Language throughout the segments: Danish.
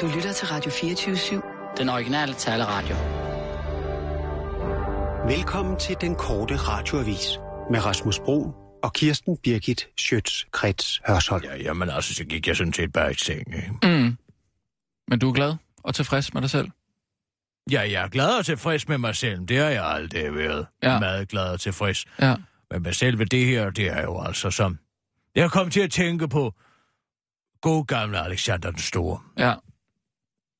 Du lytter til Radio 24-7. Den originale taleradio. Velkommen til den korte radioavis med Rasmus Bro og Kirsten Birgit Schøtz-Krets Hørsholm. Ja, jamen altså, så gik jeg sådan set bare i seng. Ikke? Mm. Men du er glad og tilfreds med dig selv? Ja, jeg er glad og tilfreds med mig selv. Det har jeg aldrig været. Ja. Meget glad og tilfreds. Ja. Men med selve det her, det er jo altså som... Jeg kom til at tænke på god gamle Alexander den Store. Ja.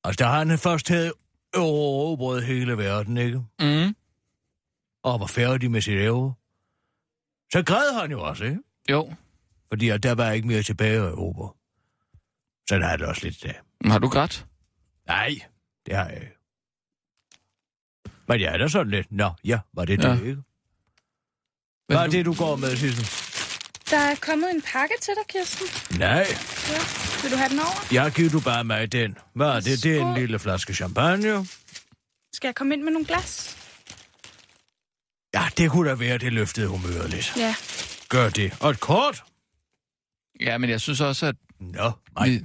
Altså, der har han først havde erobret hele verden, ikke? Mm. Og var færdig med sit ære. Så græd han jo også, ikke? Jo. Fordi at der var ikke mere tilbage at erobre. Så der er det også lidt der. Har du grædt? Nej, det har jeg ikke. Men jeg er da sådan lidt. Nå, ja, var det Ja. det, ikke? Hvad er du- det, du går med, Sissel? Der er kommet en pakke til dig, Kirsten. Nej, Ja. Vil du have den over? jeg giver du bare mig den. Hvad er det? Det er en lille flaske champagne. Skal jeg komme ind med nogle glas? Ja, det kunne da være, det løftede humøret lidt. Ja. Gør det. Og et kort? Ja, men jeg synes også, at Nå, nej. vi,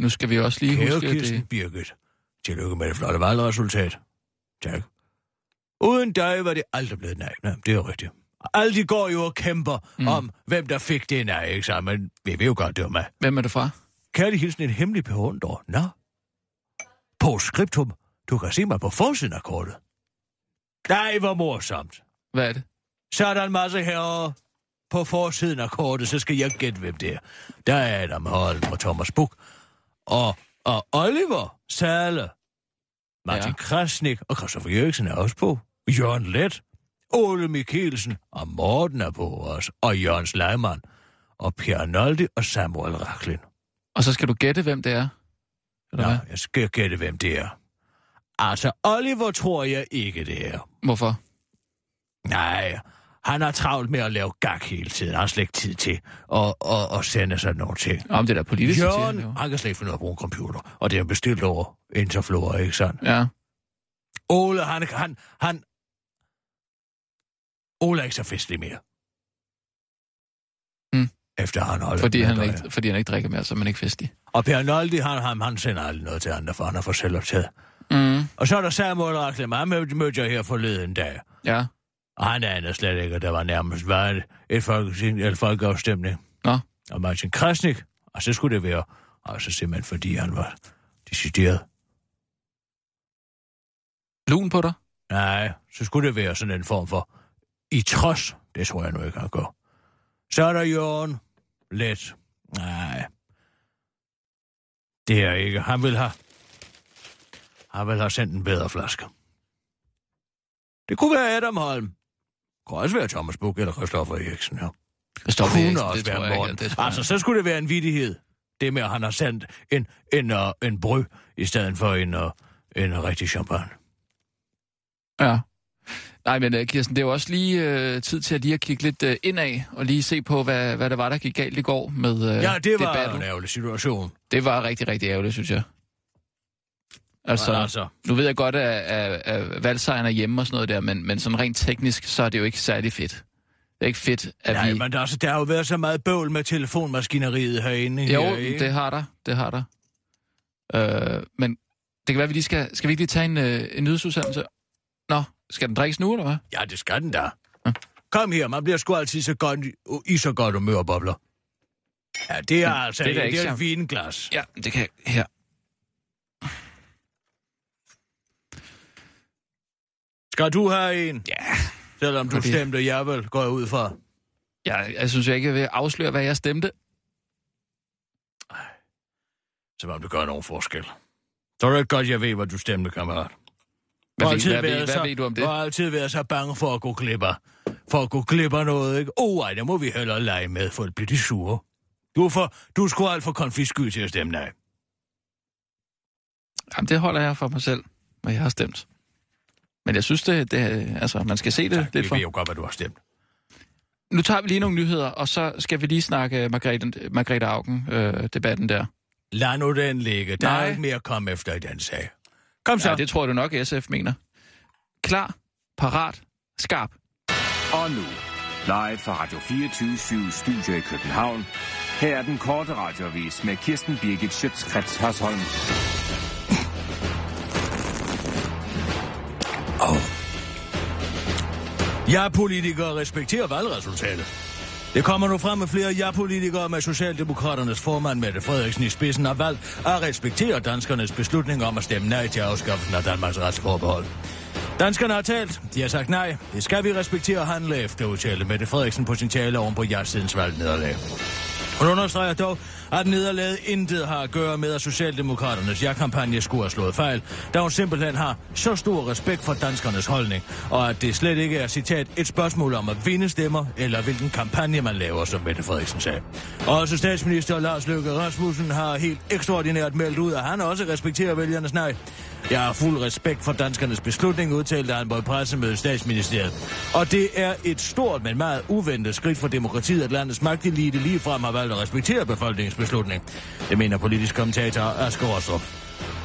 nu skal vi også lige Kære huske, at Kirsten det... Birgit. Tillykke med det flotte valgresultat. Tak. Uden dig var det aldrig blevet nej. nej det er rigtigt. Alle de går jo og kæmper mm. om, hvem der fik det nej, ikke sant? Men vi ved jo godt, mig. Hvem er det fra? Kærlig hilsen en hemmelig beundrer. Nå. På skriptum. Du kan se mig på forsiden af kortet. Nej, hvor morsomt. Hvad er det? Så er der en masse herrer på forsiden af kortet, så skal jeg gætte, hvem det er. Der er Adam Holm og Thomas Buk. Og, og Oliver Sale. Martin ja. Krasnik og Christoffer Jørgensen er også på. Jørgen Let. Ole Mikkelsen og Morten er på os. Og Jørgen Sleiman. Og Per Noldi og Samuel Racklin. Og så skal du gætte, hvem det er? Eller Nå, hvad? jeg skal gætte, hvem det er. Altså, Oliver tror jeg ikke, det er. Hvorfor? Nej, han har travlt med at lave gag hele tiden. Han har slet ikke tid til at, at, at sende sådan nogle ting. Om det der politiske Jørgen, til, jo. han kan slet ikke finde ud af at bruge en computer. Og det er bestilt over Interflora, ikke sandt? Ja. Ole, han, han, han... Ole er ikke så festlig mere. Mm. Efter han holder Fordi han, ikke, fordi han ikke drikker mere, så er man ikke festlig. Og Per Noldi, han, han, han sender aldrig noget til andre, for han er for selvoptaget. Mm. Og så er der Samuel Racklin, han mødte, jeg her forleden dag. Ja. Og han anede slet ikke, at der var nærmest var et, et, folk, et folkeafstemning. Nå. Og Martin Krasnik, og så skulle det være, altså simpelthen fordi han var decideret. Lun på dig? Nej, så skulle det være sådan en form for i trods. Det tror jeg nu ikke, han går. Så er der Jørgen. Let. Nej. Det er ikke. Han vil have... Han vil have sendt en bedre flaske. Det kunne være Adam Holm. Det kunne også være Thomas Buk eller Christoffer Eriksen, ja. Stop kunne også være Morten. Det tror Altså, jeg. så skulle det være en vidighed. Det med, at han har sendt en, en, uh, en bry, i stedet for en, uh, en rigtig champagne. Ja. Nej, men uh, Kirsten, det er jo også lige uh, tid til at lige at kigge lidt uh, indad, og lige se på, hvad, hvad det var, der gik galt i går med uh, Ja, det var debatten. en ærgerlig situation. Det var rigtig, rigtig ærgerligt, synes jeg. Altså, Men altså, nu ved jeg godt, at, at, at valgsejren er hjemme og sådan noget der, men, men sådan rent teknisk, så er det jo ikke særlig fedt. Det er ikke fedt, at nej, vi... men der, altså, der har jo været så meget bøvl med telefonmaskineriet herinde. Jo, her, ikke? det har der. Det har der. Øh, men det kan være, at vi lige skal... Skal vi ikke lige tage en, øh, en nyhedsudsendelse? Nå, skal den drikkes nu, eller hvad? Ja, det skal den da. Ja. Kom her, man bliver sgu altid så godt, i så godt humør, bobler. Ja, det er altså det er da det er et vinglas. Ja, det kan jeg... Her. Skal du have en? Ja. Selvom du Fordi- stemte ja vel, går jeg ud fra. Jeg, jeg synes, jeg ikke vil afsløre, hvad jeg stemte. Som om det gør nogen forskel. Så er det godt, jeg ved, hvad du stemte, kammerat. Hvad, ved, altid hvad, ved, hvad så- ved du om det? Har altid været så bange for at gå glip af. For at gå glip af noget, ikke? Oh, ej, der må vi hellere lege med, for at blive de sure. Du er, for, du er sgu alt for konfisky til at stemme nej. Jamen, det holder jeg for mig selv, hvad jeg har stemt. Men jeg synes, det, det altså, man skal se det Tak, lidt vi for. ved jo godt, hvad du har stemt. Nu tager vi lige nogle nyheder, og så skal vi lige snakke Margrethe, Margrethe Augen-debatten der. Lad nu den ligge. Der Nej. er ikke mere at komme efter i den sag. Kom så. Ja, det tror du nok, SF mener. Klar, parat, skarp. Og nu, live fra Radio 24 Studio i København. Her er den korte radiovis med Kirsten Birgit Schøtzgrads Hasholm. Oh. Jeg er politiker og respekterer valgresultatet. Det kommer nu frem med flere ja-politikere med Socialdemokraternes formand Mette Frederiksen i spidsen har valgt at respektere danskernes beslutning om at stemme nej til afskaffelsen af Danmarks retsforbehold. Danskerne har talt. De har sagt nej. Det skal vi respektere og handle efter, udtalte Mette Frederiksen på sin tale oven på ja-sidens valgnederlag. Hun understreger dog, at nederlaget intet har at gøre med, at Socialdemokraternes ja-kampagne skulle have slået fejl, da hun simpelthen har så stor respekt for danskernes holdning, og at det slet ikke er, citat, et spørgsmål om at vinde stemmer, eller hvilken kampagne man laver, som Mette Frederiksen sagde. Også statsminister Lars Løkke Rasmussen har helt ekstraordinært meldt ud, at han også respekterer vælgernes nej. Jeg har fuld respekt for danskernes beslutning, udtalte han på et pressemøde i statsministeriet. Og det er et stort, men meget uventet skridt for demokratiet, at landets magtelite ligefrem har valgt at respektere befolkningens beslutning. Det mener politisk kommentator Asger Rostrup.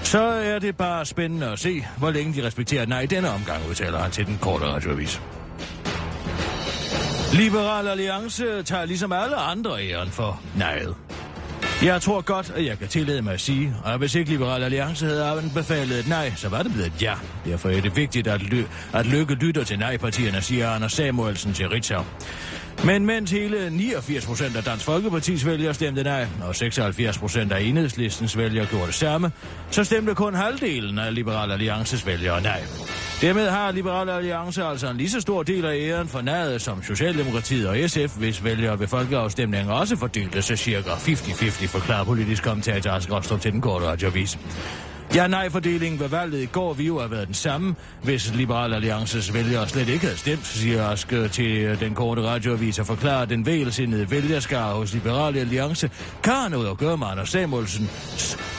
Så er det bare spændende at se, hvor længe de respekterer nej i denne omgang, udtaler han til den korte radioavis. Liberal Alliance tager ligesom alle andre æren for nejet. Jeg tror godt, at jeg kan tillade mig at sige, at hvis ikke Liberal Alliance havde anbefalet et nej, så var det blevet et ja. Derfor er det vigtigt, at, ly- at Lykke lytter til nej-partierne, siger Anders Samuelsen til Ritzau. Men mens hele 89 procent af Dansk Folkepartis vælgere stemte nej, og 76 procent af enhedslistens vælgere gjorde det samme, så stemte kun halvdelen af Liberal Alliances vælgere nej. Dermed har Liberal Alliance altså en lige så stor del af æren for nadet som Socialdemokratiet og SF, hvis vælgere ved folkeafstemningen også fordelte sig cirka 50-50, forklarer politisk kommentator Asger Rostrup til den korte radioavis. Ja, nej-fordelingen ved valget i går vi jo have været den samme, hvis Liberal Alliances vælgere slet ikke havde stemt, siger Aske øh, til øh, den korte radioavis og forklarer, at den vælsindede vælgerskare hos Liberal Alliance kan have noget at gøre med Anders Samuelsen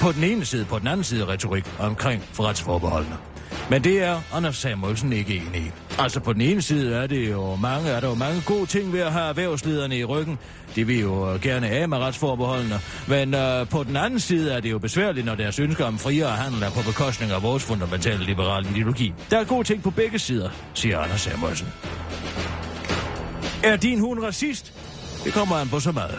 på den ene side, på den anden side retorik omkring retsforbeholdene. Men det er Anders Samuelsen ikke enig i. Altså på den ene side er, det jo mange, er der jo mange gode ting ved at have erhvervslederne i ryggen. De vil jo øh, gerne af med retsforbeholdene. Men øh, på den anden side er det jo besværligt, når deres ønsker om friere handel er på bekostning af vores fundamentale liberale ideologi. Der er gode ting på begge sider, siger Anders Samuelsen. Er din hund racist? Det kommer han på så meget.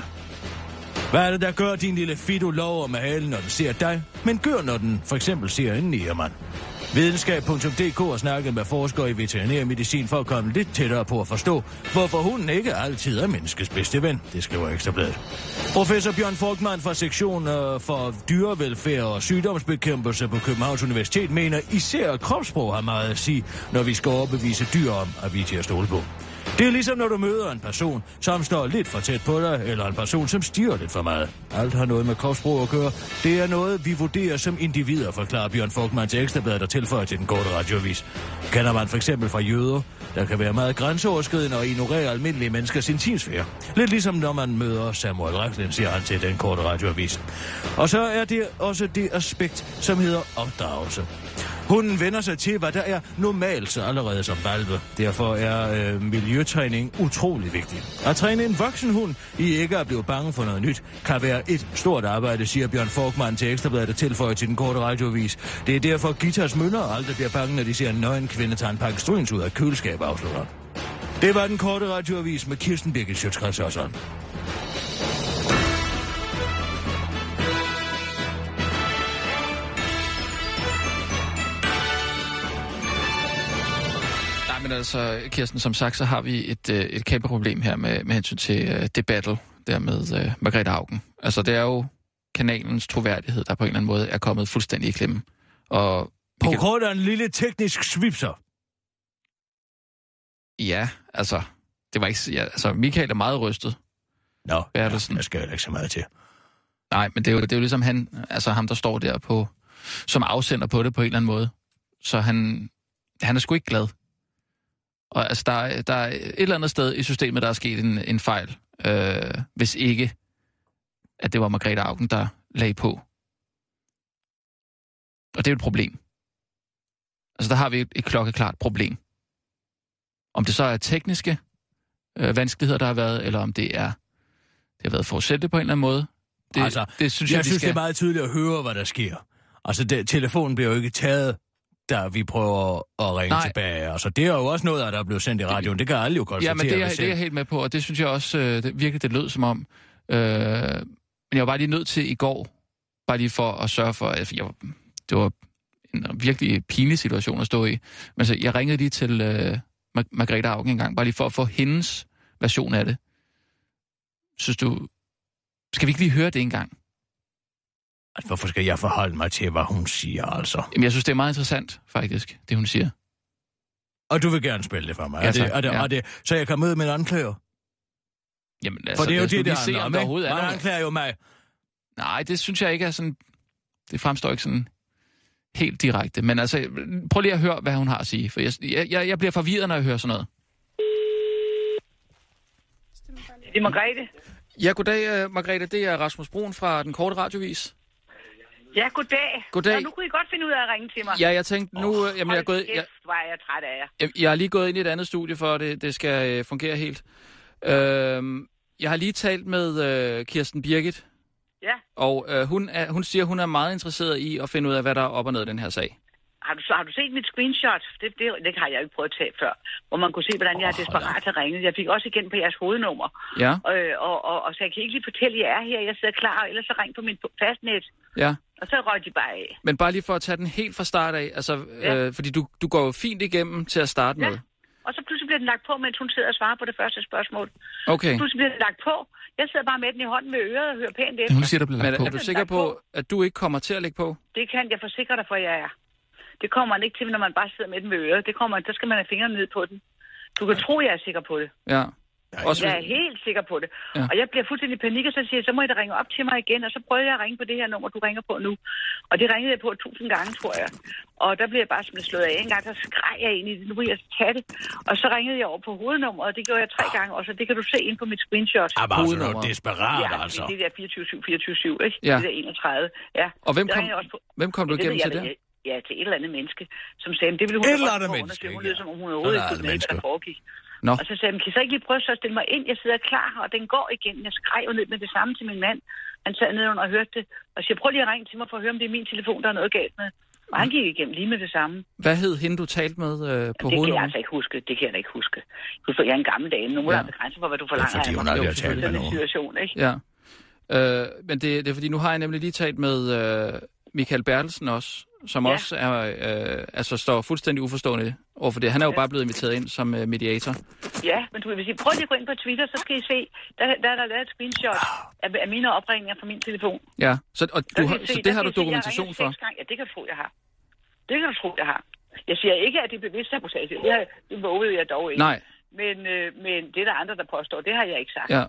Hvad er det, der gør din lille fido lover med halen, når den ser dig, men gør, når den for eksempel ser en nærmand? Videnskab.dk har snakket med forskere i veterinærmedicin for at komme lidt tættere på at forstå, hvorfor hunden ikke altid er menneskets bedste ven. Det skriver Ekstrabladet. Professor Bjørn Folkmann fra sektion øh, for dyrevelfærd og sygdomsbekæmpelse på Københavns Universitet mener især kropssprog har meget at sige, når vi skal overbevise dyr om, at vi er til at stole på. Det er ligesom når du møder en person, som står lidt for tæt på dig, eller en person, som stiger lidt for meget. Alt har noget med kropsbrug at gøre. Det er noget, vi vurderer som individer, forklarer Bjørn Fogtmann til Ekstrabladet, der tilføjer til den korte radiovis. Kender man for eksempel fra jøder, der kan være meget grænseoverskridende og ignorere almindelige menneskers intimsfære. Lidt ligesom når man møder Samuel Racklin, siger han til den korte radioavis. Og så er det også det aspekt, som hedder opdragelse. Hunden vender sig til, hvad der er normalt så allerede som valpe. Derfor er øh, miljøtræning utrolig vigtig. At træne en voksen hund i ikke at blive bange for noget nyt, kan være et stort arbejde, siger Bjørn Forkmann til Ekstrabladet, og tilføjer til den korte radiovis. Det er derfor Gitas møller aldrig bliver bange, når de ser en nøgen kvinde tage en pakke stryns ud af køleskab, afslutter. Det var den korte radioavis med Kirsten Birgit Sjøtskrets men altså, Kirsten, som sagt, så har vi et, øh, et kæmpe problem her med, med hensyn til uh, det battle der med uh, Margrethe Augen. Altså, det er jo kanalens troværdighed, der på en eller anden måde er kommet fuldstændig i klemme. Og på kan... grund af en lille teknisk svipser. Ja, altså, det var ikke... Ja, altså, Michael er meget rystet. Nå, ja, jeg skal jo ikke så meget til. Nej, men det er jo, det er jo ligesom han, altså ham, der står der på, som afsender på det på en eller anden måde. Så han, han er sgu ikke glad. Og altså, der, der er et eller andet sted i systemet, der er sket en, en fejl, øh, hvis ikke, at det var Margrethe Augen, der lagde på. Og det er jo et problem. Altså, der har vi et, et klokkeklart problem. Om det så er tekniske øh, vanskeligheder, der har været, eller om det er det har været forudsættet på en eller anden måde. Det, altså, det synes jeg, jeg synes, skal... det er meget tydeligt at høre, hvad der sker. Altså, det, telefonen bliver jo ikke taget der vi prøver at ringe Nej. tilbage. Altså, det er jo også noget, der er blevet sendt i radioen. Det kan alle jo konstatere. Ja, men det er, det er jeg helt med på, og det synes jeg også øh, det, virkelig, det lød som om. Øh, men jeg var bare lige nødt til i går, bare lige for at sørge for, at jeg, det var en virkelig pinlig situation at stå i. Men så jeg ringede lige til øh, Mar- Margrethe Augen engang, bare lige for at få hendes version af det. Synes du... Skal vi ikke lige høre det engang? Altså, hvorfor skal jeg forholde mig til, hvad hun siger, altså? Jamen, jeg synes, det er meget interessant, faktisk, det hun siger. Og du vil gerne spille det for mig? Ja, er det, er det, Ja. er det, så jeg kan møde min anklager? Jamen, For altså, det er jo nu det, det se, om der overhovedet er Man anklager jo mig. Nej, det synes jeg ikke er sådan... Det fremstår ikke sådan helt direkte. Men altså, prøv lige at høre, hvad hun har at sige. For jeg, jeg, jeg bliver forvirret, når jeg hører sådan noget. Det er Margrethe. Ja, goddag, uh, Margrethe. Det er Rasmus Brun fra Den Korte Radiovis. Ja, goddag. Goddag. Nå, nu kunne I godt finde ud af at ringe til mig. Ja, jeg tænkte nu... Oh, jamen, jeg, er gået, kæft, jeg, er jeg træt af jer. jeg, jeg er lige gået ind i et andet studie, for at det, det skal uh, fungere helt. Uh, jeg har lige talt med uh, Kirsten Birgit, Ja. og uh, hun, er, hun siger, hun er meget interesseret i at finde ud af, hvad der er op og ned i den her sag. Har du, så, har du set mit screenshot? Det, det, det har jeg jo ikke prøvet at tage før. Hvor man kunne se, hvordan jeg er Åh, hold desperat til ringet. Jeg fik også igen på jeres hovednummer. Ja, Øh, og, og, og, så jeg kan ikke lige fortælle, at jeg er her. Jeg sidder klar, og ellers så ring på min fastnet. ja. Og så røg de bare af. Men bare lige for at tage den helt fra start af, altså, Ja. øh, fordi du, du går jo fint igennem til at starte Ja. med. Og så pludselig bliver den lagt på, mens hun sidder og svarer på det første spørgsmål. Okay, Pludselig bliver den lagt på. Jeg sidder bare med den i hånden med øret og hører pænt efter. hun siger, der bliver lagt Men på. er du sikker på. at du ikke kommer til at lægge på? Det kan jeg forsikre dig for, at jeg er. Det kommer man ikke til, når man bare sidder med den ved øret. Det kommer, der skal man have fingrene ned på den. Du kan tro, jeg er sikker på det. Ja. Også Jeg er helt sikker på det. Ja. Ja. Og jeg bliver fuldstændig i panik, og så siger jeg, så må I da ringe op til mig igen. Og så prøvede jeg at ringe på det her nummer, du ringer på nu. Og det ringede jeg på tusind gange, tror jeg. Og der blev jeg bare simpelthen slået af. En gang, der skreg jeg ind i det. Nu vil jeg tage det. Og så ringede jeg over på hovednummeret, og det gjorde jeg tre gange. Og så det kan du se ind på mit screenshot. Var altså Hovednummeret. noget desperat, ja, altså. det er det der 24-7, 24-7, ikke? Ja. Det der 31. Ja. og hvem Det kom, på. hvem kom du Det igennem jeg til der? Ja, til et eller andet menneske, som sagde, "Men det ville hun Et eller godt andet få, menneske, Hun lød, som om hun overhovedet Sådan ikke er kunne vide, hvad der foregik. Nå, Og så sagde han, kan I så ikke lige prøve så at stille mig ind? Jeg sidder klar, og den går igen. Jeg skreg jo ned med det samme til min mand. Han sad ned under og hørte det. Og siger, prøv lige at ringe til mig for at høre, om det er min telefon, der er noget galt med. Og han gik igennem lige med det samme. hvad hed hende, du talte med øh, på det kan jeg altså ikke huske. Det kan jeg da ikke huske. Du ved, jeg er en gammel dame. Nu er Ja. der begrænset for, hvad du Det er forlanger fordi, af hun aldrig har talt med nogen. situation, ikke? Ja. Øh, men det, det er fordi, nu har jeg nemlig lige talt med øh, Michael Bertelsen også, som Ja. også er, øh, altså står fuldstændig uforstående overfor det. Han er jo Ja. bare blevet inviteret ind som øh, mediator. Ja, men du vil sige, prøv lige at gå ind på Twitter, så skal I se, der, der er der lavet et screenshot af, af mine opringninger fra min telefon. Ja, så, og du, har, I så se- det har du se, dokumentation ringede for? gange. Ja, det kan du tro, jeg har. Det kan du tro, jeg har. Jeg siger ikke, at det er bevidst sabotage. Det, har- det vågede jeg dog ikke. Nej, Men, øh, men det er der andre, der påstår. Det har jeg ikke sagt. ja.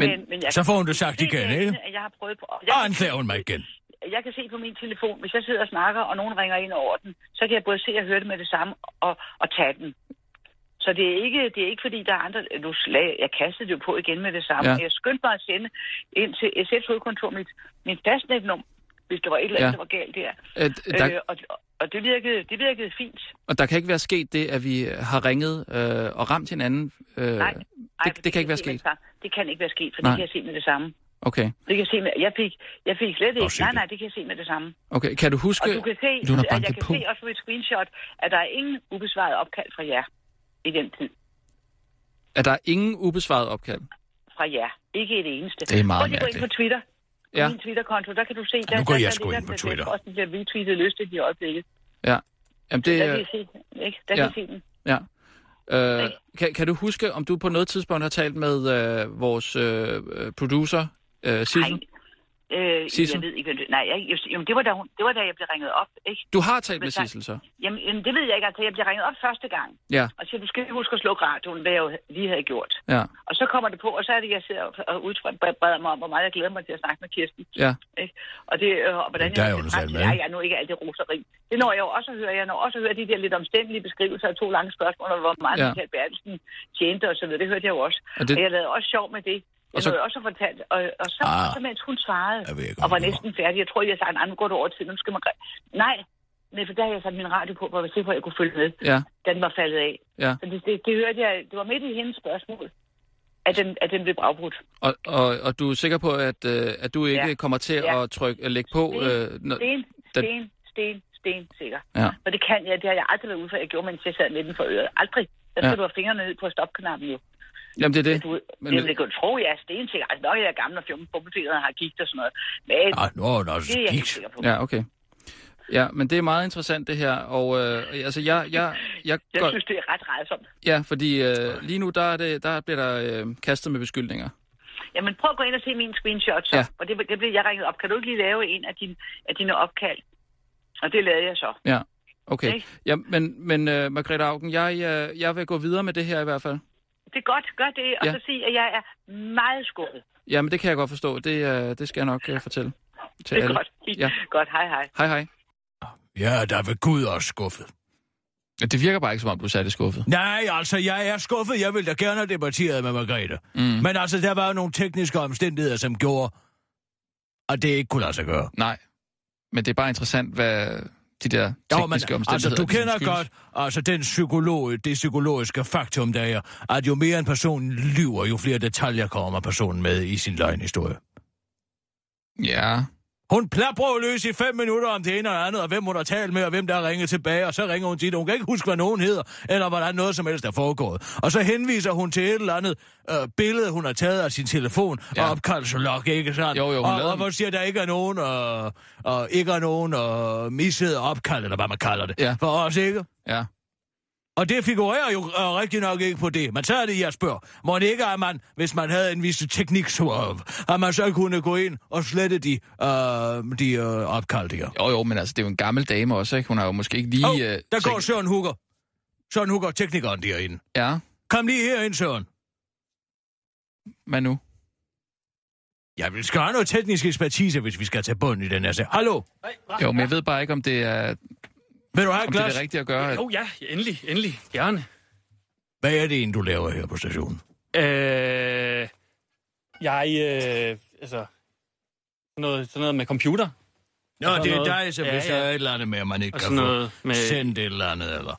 men, men jeg Så får hun det sagt se igen, det, ikke? Jeg har prøvet på... Og Jeg, anklager hun mig igen. Jeg kan se på min telefon, hvis jeg sidder og snakker, og nogen ringer ind over den, så kan jeg både se og høre det med det samme, og, og tage den. Så det er ikke, det er ikke fordi, der er andre... Nu slag, jeg kastede det jo på igen med det samme. Ja. Jeg skyndte mig at sende ind til SF's hovedkontor mit, mit fastnetnummer, hvis der var et eller andet, Ja. der var galt der. Øh, der, Øh, og, og det, virkede, det virkede fint. og der kan ikke være sket det, at vi har ringet øh, og ramt hinanden. Øh, Nej, det, Ej, det kan ikke være sket. det. Det kan ikke være sket, for Nej. det kan jeg se med det samme. Okay, Det kan jeg se med, jeg fik, jeg fik slet ikke. Nej, nej, det kan jeg se med det samme. okay. Kan du huske... Og du kan se, Du har at jeg kan på. se også på et screenshot, at der er ingen ubesvaret opkald fra jer i den tid. at der er ingen ubesvaret opkald? Fra jer. Ikke et eneste. Det er meget Prøv lige at gå ind mærkeligt. på Twitter. På Ja. min Twitter-konto, der kan du se... Ja, nu går jeg sgu ind på den- Twitter. Den posten bliver retweetet lystigt i øjeblikket. Ja. Jamen, det, Der kan I se den, ikke? Der ja. kan I se den. Ja. Øh, kan, kan du huske, om du på noget tidspunkt har talt med øh, vores øh, producer, øh, Sissel? Nej, øh, Sissel? jeg ved ikke, det... Nej, jeg, jeg, jamen, det, var da hun, det var da, jeg blev ringet op, ikke? Du har talt med Sissel så? Jamen, jamen, det ved jeg ikke. Altså, jeg blev ringet op første gang. Ja, Og siger, du skal huske at slukke radioen, hvad jeg jo lige havde gjort. ja, Og så kommer det på, og så er det, jeg sidder og udbreder mig om, hvor meget jeg glæder mig til at snakke med Kirsten. ja. Ikke? Og, det, øh, og hvordan der er jeg Ja, ikke? jeg er nu ikke alt det roseri. Det når jeg jo også at høre. Jeg når også at høre de der lidt omstændelige beskrivelser af to lange spørgsmål, og hvor meget Ja. Michael Bertelsen tjente og så videre. Det hørte jeg jo også. Og Og, det- og jeg lavede også sjov med det. Jeg Og så- nåede også at fortalt, og, og så, Ah. så mens hun svarede, og var næsten færdig, jeg tror, jeg sagde, nej, nu går det over til, nu skal man... Nej, nej, for der havde jeg sat min radio på, for at på, at jeg kunne følge med. Ja, Den var faldet af. ja. Så det, det, det hørte jeg, det var midt i hendes spørgsmål, at den, at den blev afbrudt. Og, og, og du er sikker på, at, øh, at du ikke Ja. kommer til Ja. at trykke, at lægge på? Øh, når, Sten, den- sten, sten, sten, sikker. Ja. Og det kan jeg, det har jeg aldrig været ude for, jeg gjorde, mens jeg sad med den for øret. Aldrig. Der skal ja. du have fingrene ned på stopknappen jo. Jamen, det er det. Du, Men- men, jamen, det kan du tro, jeg er stensikker. Altså nok er jeg gammel og fjummelpumpeteret og har gigt og sådan noget. Men Ah, nå, nå, det er jeg ikke sikker på. Ja, okay. Ja, men det er meget interessant det her, og øh, altså jeg, jeg, jeg, Jeg går, synes, det er ret rædsomt. ja, fordi øh, lige nu der, er det, der bliver der øh, kastet med beskyldninger. Jamen, prøv at gå ind og se mine screenshots. så. Ja. Og det, det blev jeg ringet op. Kan du ikke lige lave en af, din, af dine opkald? Og det lavede jeg så. Ja, okay. Ikke? Ja, men, men uh, Margrethe Augen, jeg, uh, jeg vil gå videre med det her i hvert fald. Det er godt, gør det, og Ja. så sig, at jeg er meget skuffet. Ja, men det kan jeg godt forstå. Det, uh, det skal jeg nok uh, fortælle til Det er alle. godt. Ja. Godt, hej hej. Hej, hej. Ja, der er ved Gud også skuffet. Det virker bare ikke, som om du er særlig skuffet. Nej, altså, jeg er skuffet. Jeg ville da gerne have debatteret med Margrethe. Mm. Men altså, der var jo nogle tekniske omstændigheder, som gjorde, at det ikke kunne lade sig gøre. Nej, men det er bare interessant, hvad de der Jo, tekniske men, altså, omstændigheder... du ligesom kender skyldes. godt altså, den psykolog, det psykologiske faktum, der er, at jo mere en person lyver, jo flere detaljer kommer personen med i sin løgnhistorie. Ja, Hun plapper løs i fem minutter om det ene og andet, og hvem hun har talt med, og hvem der har ringet tilbage, og så ringer hun til. Hun kan ikke huske, hvad nogen hedder, eller hvordan noget som helst er foregået. Og så henviser hun til et eller andet øh, billede, hun har taget af sin telefon, ja. Og opkaldslog, ikke sandt? Jo, jo, hun og, og hvor siger, der ikke er nogen, og, og ikke er nogen og misset opkald, eller hvad man kalder det, Ja. for os, ikke? ja. Og det figurerer jo øh, rigtig nok ikke på det. Men så er det, jeg spørger. Må det ikke, at man, hvis man havde en vis teknik, så, at man så kunne gå ind og slette de, øh, de øh, opkald der? Jo, jo, men altså, det er jo en gammel dame også, ikke? Hun har jo måske ikke lige... Oh, øh, der går Søren Hugger. Søren Hugger, teknikeren derinde. Ja, Kom lige herind, Søren. hvad nu? Ja, vi skal have noget teknisk ekspertise, hvis vi skal tage bunden i den her sag. Hallo? Jo, men jeg ved bare ikke, om det er, Vil du have et om det er glas? rigtige at gøre. At... Jo, ja, endelig, endelig, gerne. Hvad er det egentlig, du laver her på stationen? Øh, jeg, øh, altså, sådan noget, sådan noget med computer. Nå, Og så det er noget- dig, som Ja, hvis der ja. er et eller andet med, at man ikke Og kan få noget med... sendt et eller andet, eller...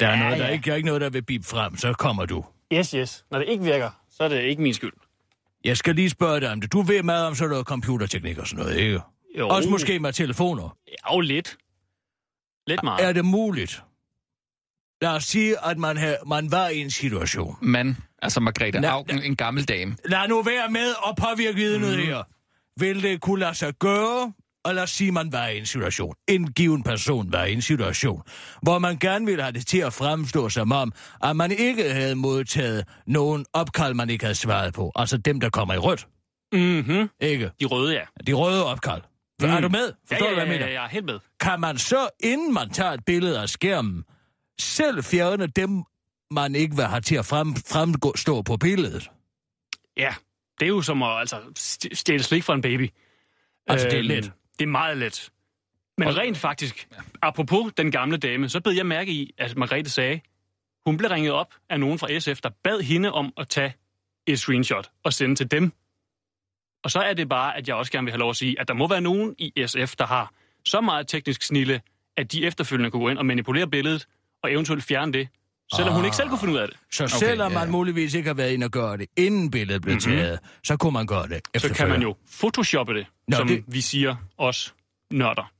Der er, noget, der, er ikke, der er ikke noget, der vil bip frem, så kommer du. Yes, yes. Når det ikke virker, så er det ikke min skyld. Jeg skal lige spørge dig om det. Du ved meget om sådan noget computerteknik og sådan noget, ikke? Jo, Også måske med telefoner. Jo, lidt. Lidt meget. Er det muligt? Lad os sige, at man, har, man var i en situation. Man, altså Margrethe Nå, Augen, en gammel dame. Lad nu være med at påvirke vidnet mm. her. Vil det kunne lade sig gøre, og lad os sige, at man var i en situation, en given person var i en situation, hvor man gerne ville have det til at fremstå som om, at man ikke havde modtaget nogen opkald, man ikke havde svaret på. Altså dem, der kommer i rødt, Mm-hmm. ikke? De røde, ja. De røde opkald. Mm. Er du med? Forstår ja, du, hvad ja, jeg mener? ja, jeg er helt med. kan man så, inden man tager et billede af skærmen, selv fjerne dem, man ikke vil have til at frem, fremstå på billedet? Ja, det er jo som at altså, st- stjæle slik fra en baby. Altså, det er Øhm, let. Det er meget let. Men rent faktisk, apropos den gamle dame, så bed jeg mærke i, at Margrethe sagde, hun blev ringet op af nogen fra SF, der bad hende om at tage et screenshot og sende til dem. Og så er det bare, at jeg også gerne vil have lov at sige, at der må være nogen i SF, der har så meget teknisk snille, at de efterfølgende kunne gå ind og manipulere billedet og eventuelt fjerne det, selvom ah. hun ikke selv kunne finde ud af det. Så Okay, selvom ja. man muligvis ikke har været inde og gøre det, inden billedet blev mm-hmm. taget, så kunne man gøre det Så kan man jo photoshoppe det, Nå, som det- vi siger os nørder.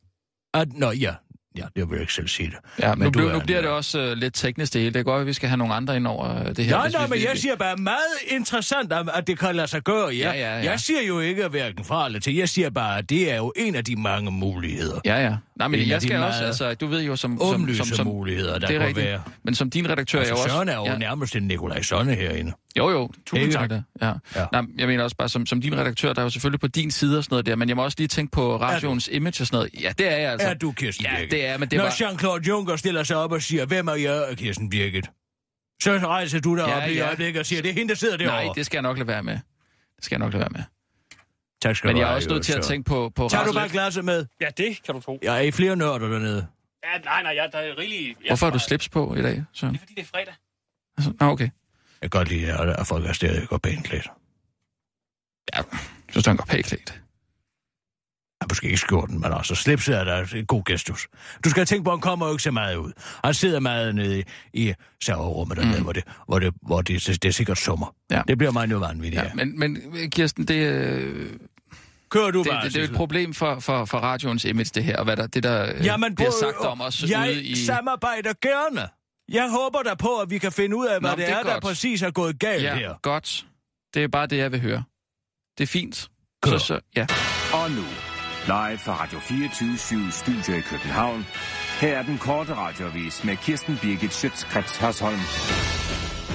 At, nå, ja. Ja, det vil jeg ikke selv sige det. Ja, Men nu, du blev, nu en, bliver det ja. også uh, lidt teknisk det hele. Det er godt, at vi skal have nogle andre ind over øh, det her. Nej, nej, men jeg siger bare meget interessant, at at det kan lade sig gøre, ja. Ja, ja, ja. Jeg siger jo ikke hverken fra eller til. Jeg siger bare, at det er jo en af de mange muligheder. Ja, ja. Nej, men jeg skal også, altså, du ved jo som... som, som, som muligheder, der det er rigtigt. være. Men som din redaktør er Altså, jo også... Søren er jo ja. nærmest en Nikolaj Sonne herinde. Jo, jo. Tusind tak. Ja. Ja. Ja. Nej, jeg mener også bare, som, som din redaktør, der er jo selvfølgelig på din side og sådan noget der, men jeg må også lige tænke på radioens image og sådan noget. Ja, det er jeg altså. Er du Kirsten Ja, Birgit? det er, men det Når var... Jean-Claude Juncker stiller sig op og siger, hvem er jeg, Kirsten Birgit? Så rejser du dig Ja, op i ja. øjeblikket og siger, det er hende, der sidder derovre. Nej, det skal jeg nok lade være med. Det skal jeg nok lade være med. Tak skal Men du jeg er også nødt til at tænke på, på Tager du bare glasset med? Ja, det kan du tro. Jeg er i flere nørder dernede. Ja, nej, nej, ja, der er rigeligt... Ja, Hvorfor har du slips på i dag, Søren? Det er fordi, det er fredag. Altså, nå, okay. Jeg kan godt lide, at folk er stadig går pænt klædt. Ja, jeg synes, han går pænt klædt. Ja, måske ikke skjorten, men altså slipset er der en god gestus. Du skal tænke på, at han kommer jo ikke så meget ud. Han sidder meget nede i, i serverummet dernede, mm. hvor, det, hvor, det, hvor det, det, det er sikkert sommer. Ja. Det bliver meget nu vanvittigt, ja. Men, men Kirsten, det, øh, Kører du det, bare, det, det er jo et problem for, for, for radioens image, det her, og hvad der, det der øh, Jamen, bliver prøv- sagt om os jeg ude i... samarbejder gerne. Jeg håber da på, at vi kan finde ud af, hvad Nå, det, det er er, der godt. præcis er gået galt Ja, her. godt. Det er bare det, jeg vil høre. Det er fint. Kør. Så, så, ja. Og nu, Live fra Radio 24 Studio i København. Her er den korte radiovis med Kirsten Birgit Schøtzgrads Hasholm.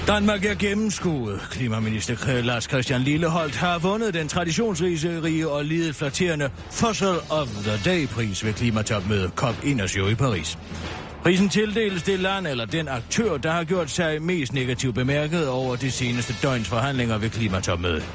Danmark er gennemskuet. Klimaminister Lars Christian Lilleholdt har vundet den traditionsrige og lidet flatterende Fossil of the Day-pris ved klimatopmødet COP21 i Paris. Prisen tildeles det land eller den aktør, der har gjort sig mest negativt bemærket over de seneste døgns forhandlinger ved klimatopmødet.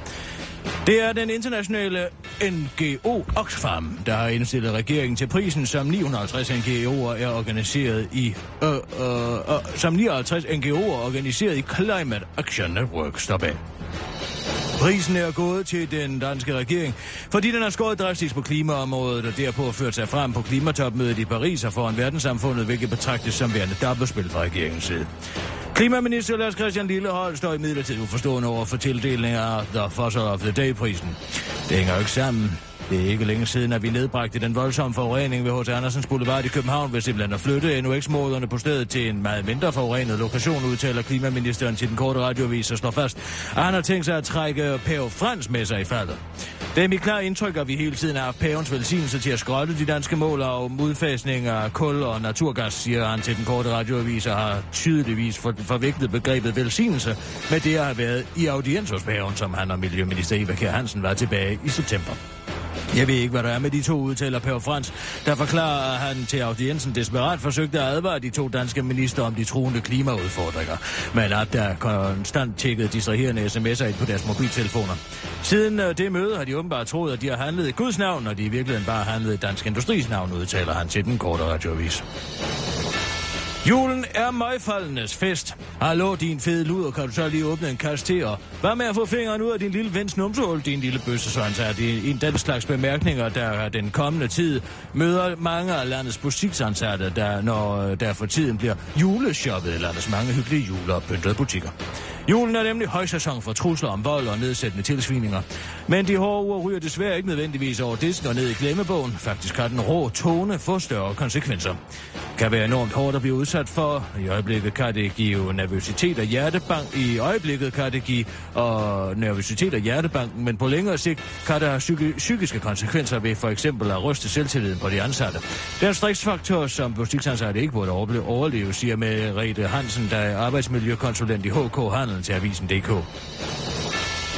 Det er den internationale NGO Oxfam, der har indstillet regeringen til prisen, som 950 NGO'er er organiseret i, øh, øh, øh, som 59 NGO'er organiseret i Climate Action Network står bag. Prisen er gået til den danske regering, fordi den har skåret drastisk på klimaområdet og derpå ført sig frem på klimatopmødet i Paris og foran verdenssamfundet, hvilket betragtes som værende dobbeltspil fra regeringens side. Klimaminister Lars Christian Lillehold står i midlertid uforstående over for tildelingen af The Fossil of the Day-prisen. Det hænger jo ikke sammen. Det er ikke længe siden, at vi nedbragte den voldsomme forurening ved H.C. Andersens Boulevard i København ved simpelthen at flytte NOX-moderne på stedet til en meget mindre forurenet lokation, udtaler klimaministeren til den korte radiovis og slår fast, at han har tænkt sig at trække Pave Frans med sig i faldet. Det er mit klare indtryk, at vi hele tiden har haft pavens velsignelse til at skrotte de danske mål og udfasning af kul og naturgas, siger han til den korte radioavis og har tydeligvis for, forviklet begrebet velsignelse med det at have været i audiens hos paven, som han og Miljøminister Eva Kjær Hansen var tilbage i september. Jeg ved ikke, hvad der er med de to udtaler Per Frans, der forklarer, at han til audiensen desperat forsøgte at advare de to danske minister om de truende klimaudfordringer, men at der konstant tjekkede distraherende sms'er ind på deres mobiltelefoner. Siden øh, det møde har de åbenbart troet, at de har handlet i Guds navn, og de i virkeligheden bare handlet i Dansk Industris navn, udtaler han til den korte radioavis. Julen er møgfaldenes fest. Hallo, din fede luder, kan du så lige åbne en kasse til, og hvad med at få fingeren ud af din lille vens numsehul, din lille bøsse, så han det en den slags bemærkninger, der den kommende tid møder mange af landets butiksansatte, der når der for tiden bliver juleshoppet i landets mange hyggelige jule- og pyntede butikker. Julen er nemlig højsæson for trusler om vold og nedsættende tilsvininger. Men de hårde ord ryger desværre ikke nødvendigvis over disken og ned i glemmebogen. Faktisk har den rå tone få større konsekvenser. Kan være enormt hårdt at blive udsat for. I øjeblikket kan det give nervøsitet og hjertebank. I øjeblikket kan det give og nervøsitet og hjertebank, men på længere sigt kan der have psyki- psykiske konsekvenser ved for eksempel at ryste selvtilliden på de ansatte. Det er en striksfaktor, som butiksansatte ikke burde overleve, siger med Rete Hansen, der er arbejdsmiljøkonsulent i HK Handel til Avisen.dk.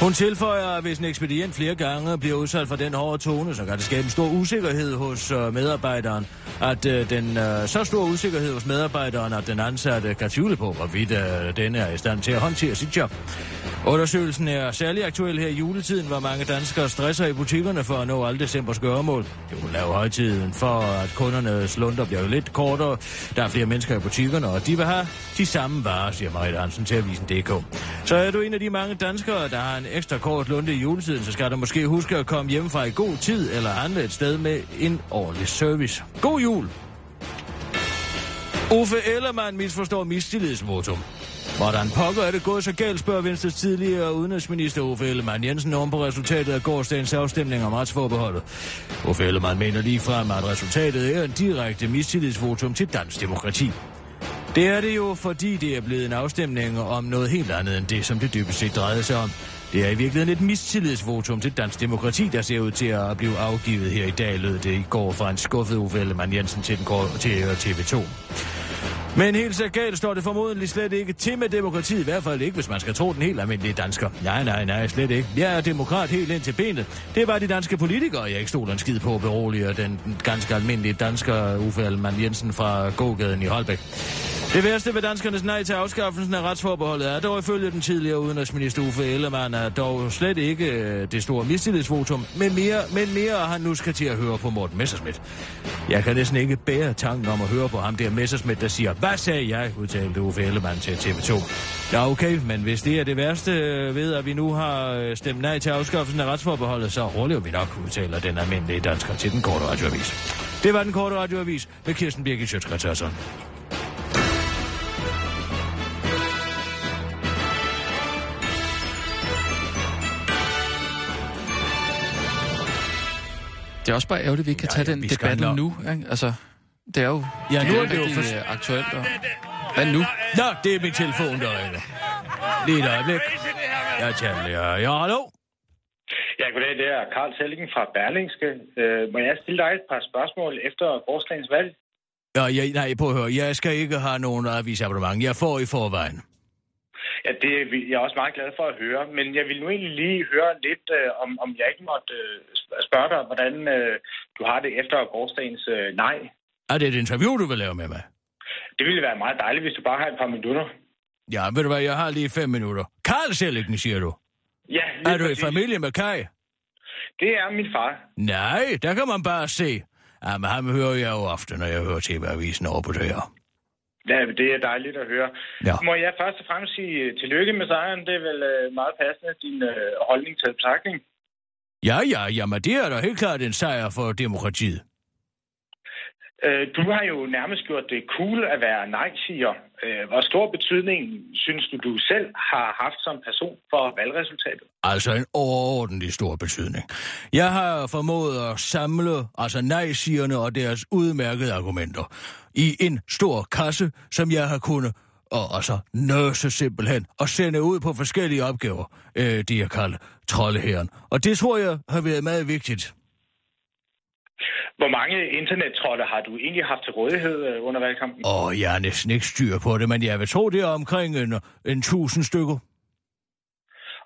Hun tilføjer, at hvis en ekspedient flere gange bliver udsat for den hårde tone, så kan det skabe en stor usikkerhed hos øh, medarbejderen. At øh, den øh, så stor usikkerhed hos medarbejderen, at den ansatte kan tvivle på, hvorvidt uh, denne er i stand til at håndtere sit job. Undersøgelsen er særlig aktuel her i juletiden, hvor mange danskere stresser i butikkerne for at nå alle decembers gøremål. Det vil lave højtiden for, at kundernes lunder bliver lidt kortere. Der er flere mennesker i butikkerne, og de vil have de samme varer, siger Marit Hansen til Avisen.dk. Så er du en af de mange danskere, der har en ekstra kort lunde i juletiden, så skal du måske huske at komme hjem fra i god tid eller handle et sted med en ordentlig service. God jul! Uffe Ellermann misforstår mistillidsvotum. Hvordan pokker er det gået så galt, spørger Venstres tidligere udenrigsminister Uffe Ellemann Jensen om på resultatet af gårdsdagens afstemning om retsforbeholdet. Uffe Ellemann mener ligefrem, at resultatet er en direkte mistillidsvotum til dansk demokrati. Det er det jo, fordi det er blevet en afstemning om noget helt andet end det, som det dybest set drejede sig om. Det er i virkeligheden et mistillidsvotum til dansk demokrati, der ser ud til at blive afgivet her i dag, lød det i går fra en skuffet Uffe Ellemann Jensen til, den til øh, TV2. Men helt så galt står det formodentlig slet ikke til med demokratiet, i hvert fald ikke, hvis man skal tro den helt almindelige dansker. Nej, nej, nej, slet ikke. Jeg er demokrat helt ind til benet. Det var de danske politikere, jeg ikke stod en skid på, beroliger den ganske almindelige dansker Uffe Alman Jensen fra gågaden i Holbæk. Det værste ved danskernes nej til afskaffelsen af retsforbeholdet er dog ifølge den tidligere udenrigsminister Uffe Ellemann er dog slet ikke øh, det store mistillidsvotum, men mere, men mere han nu skal til at høre på Morten Messerschmidt. Jeg kan næsten ikke bære tanken om at høre på ham der Messerschmidt, der siger, hvad sagde jeg, udtalte Uffe Ellemann til TV2. Ja, okay, men hvis det er det værste øh, ved, at vi nu har øh, stemt nej til afskaffelsen af retsforbeholdet, så overlever vi nok, udtaler den almindelige dansker til den korte radioavis. Det var den korte radioavis med Kirsten Birgit Sjøtskrets Det er også bare ærgerligt, at vi ikke kan Ja, tage ja, den debat nok. nu. Ikke? Altså, det er jo, Ja, nu det er det jo rigtig, for- aktuelt. Og... Hvad nu? Nå, det er min telefon, der ringer. Lige et øjeblik. Jeg taler, ja, ja, hallo? Ja, goddag, det er Karl Sellingen fra Berlingske. Øh, må jeg stille dig et par spørgsmål efter gårdsdagens valg? Ja, jeg, nej, prøv at høre. Jeg skal ikke have nogen avisabonnement. Jeg får i forvejen. Ja, det er vi- jeg er også meget glad for at høre. Men jeg vil nu egentlig lige høre lidt, øh, om, om jeg ikke måtte øh, spørge dig, hvordan øh, du har det efter gårdsdagens øh, nej. Er det et interview, du vil lave med mig? Det ville være meget dejligt, hvis du bare har et par minutter. Ja, ved du hvad, jeg har lige fem minutter. Karl Sellingen, siger du. Ja, Er du i familie med Kai? Det er min far. Nej, der kan man bare se. Ja, men ham hører jeg jo ofte, når jeg hører TV-avisen over på det her. Ja, det er dejligt at høre. Ja. Må jeg først og fremmest sige tillykke med sejren. Det er vel øh, meget passende, din øh, holdning til betragtning. Ja, ja, jamen det er da helt klart en sejr for demokratiet. Øh, du har jo nærmest gjort det cool at være nej-siger. Øh, hvor stor betydning synes du, du selv har haft som person for valgresultatet? Altså en overordentlig stor betydning. Jeg har formået at samle altså nej-sigerne og deres udmærkede argumenter i en stor kasse, som jeg har kunnet og altså nøse simpelthen og sende ud på forskellige opgaver, øh, det jeg kalder troldehæren. Og det tror jeg har været meget vigtigt. Hvor mange internettrolde har du egentlig haft til rådighed øh, under valgkampen? Og jeg er næsten ikke styr på det, men jeg vil tro, det er omkring en, en tusind stykker.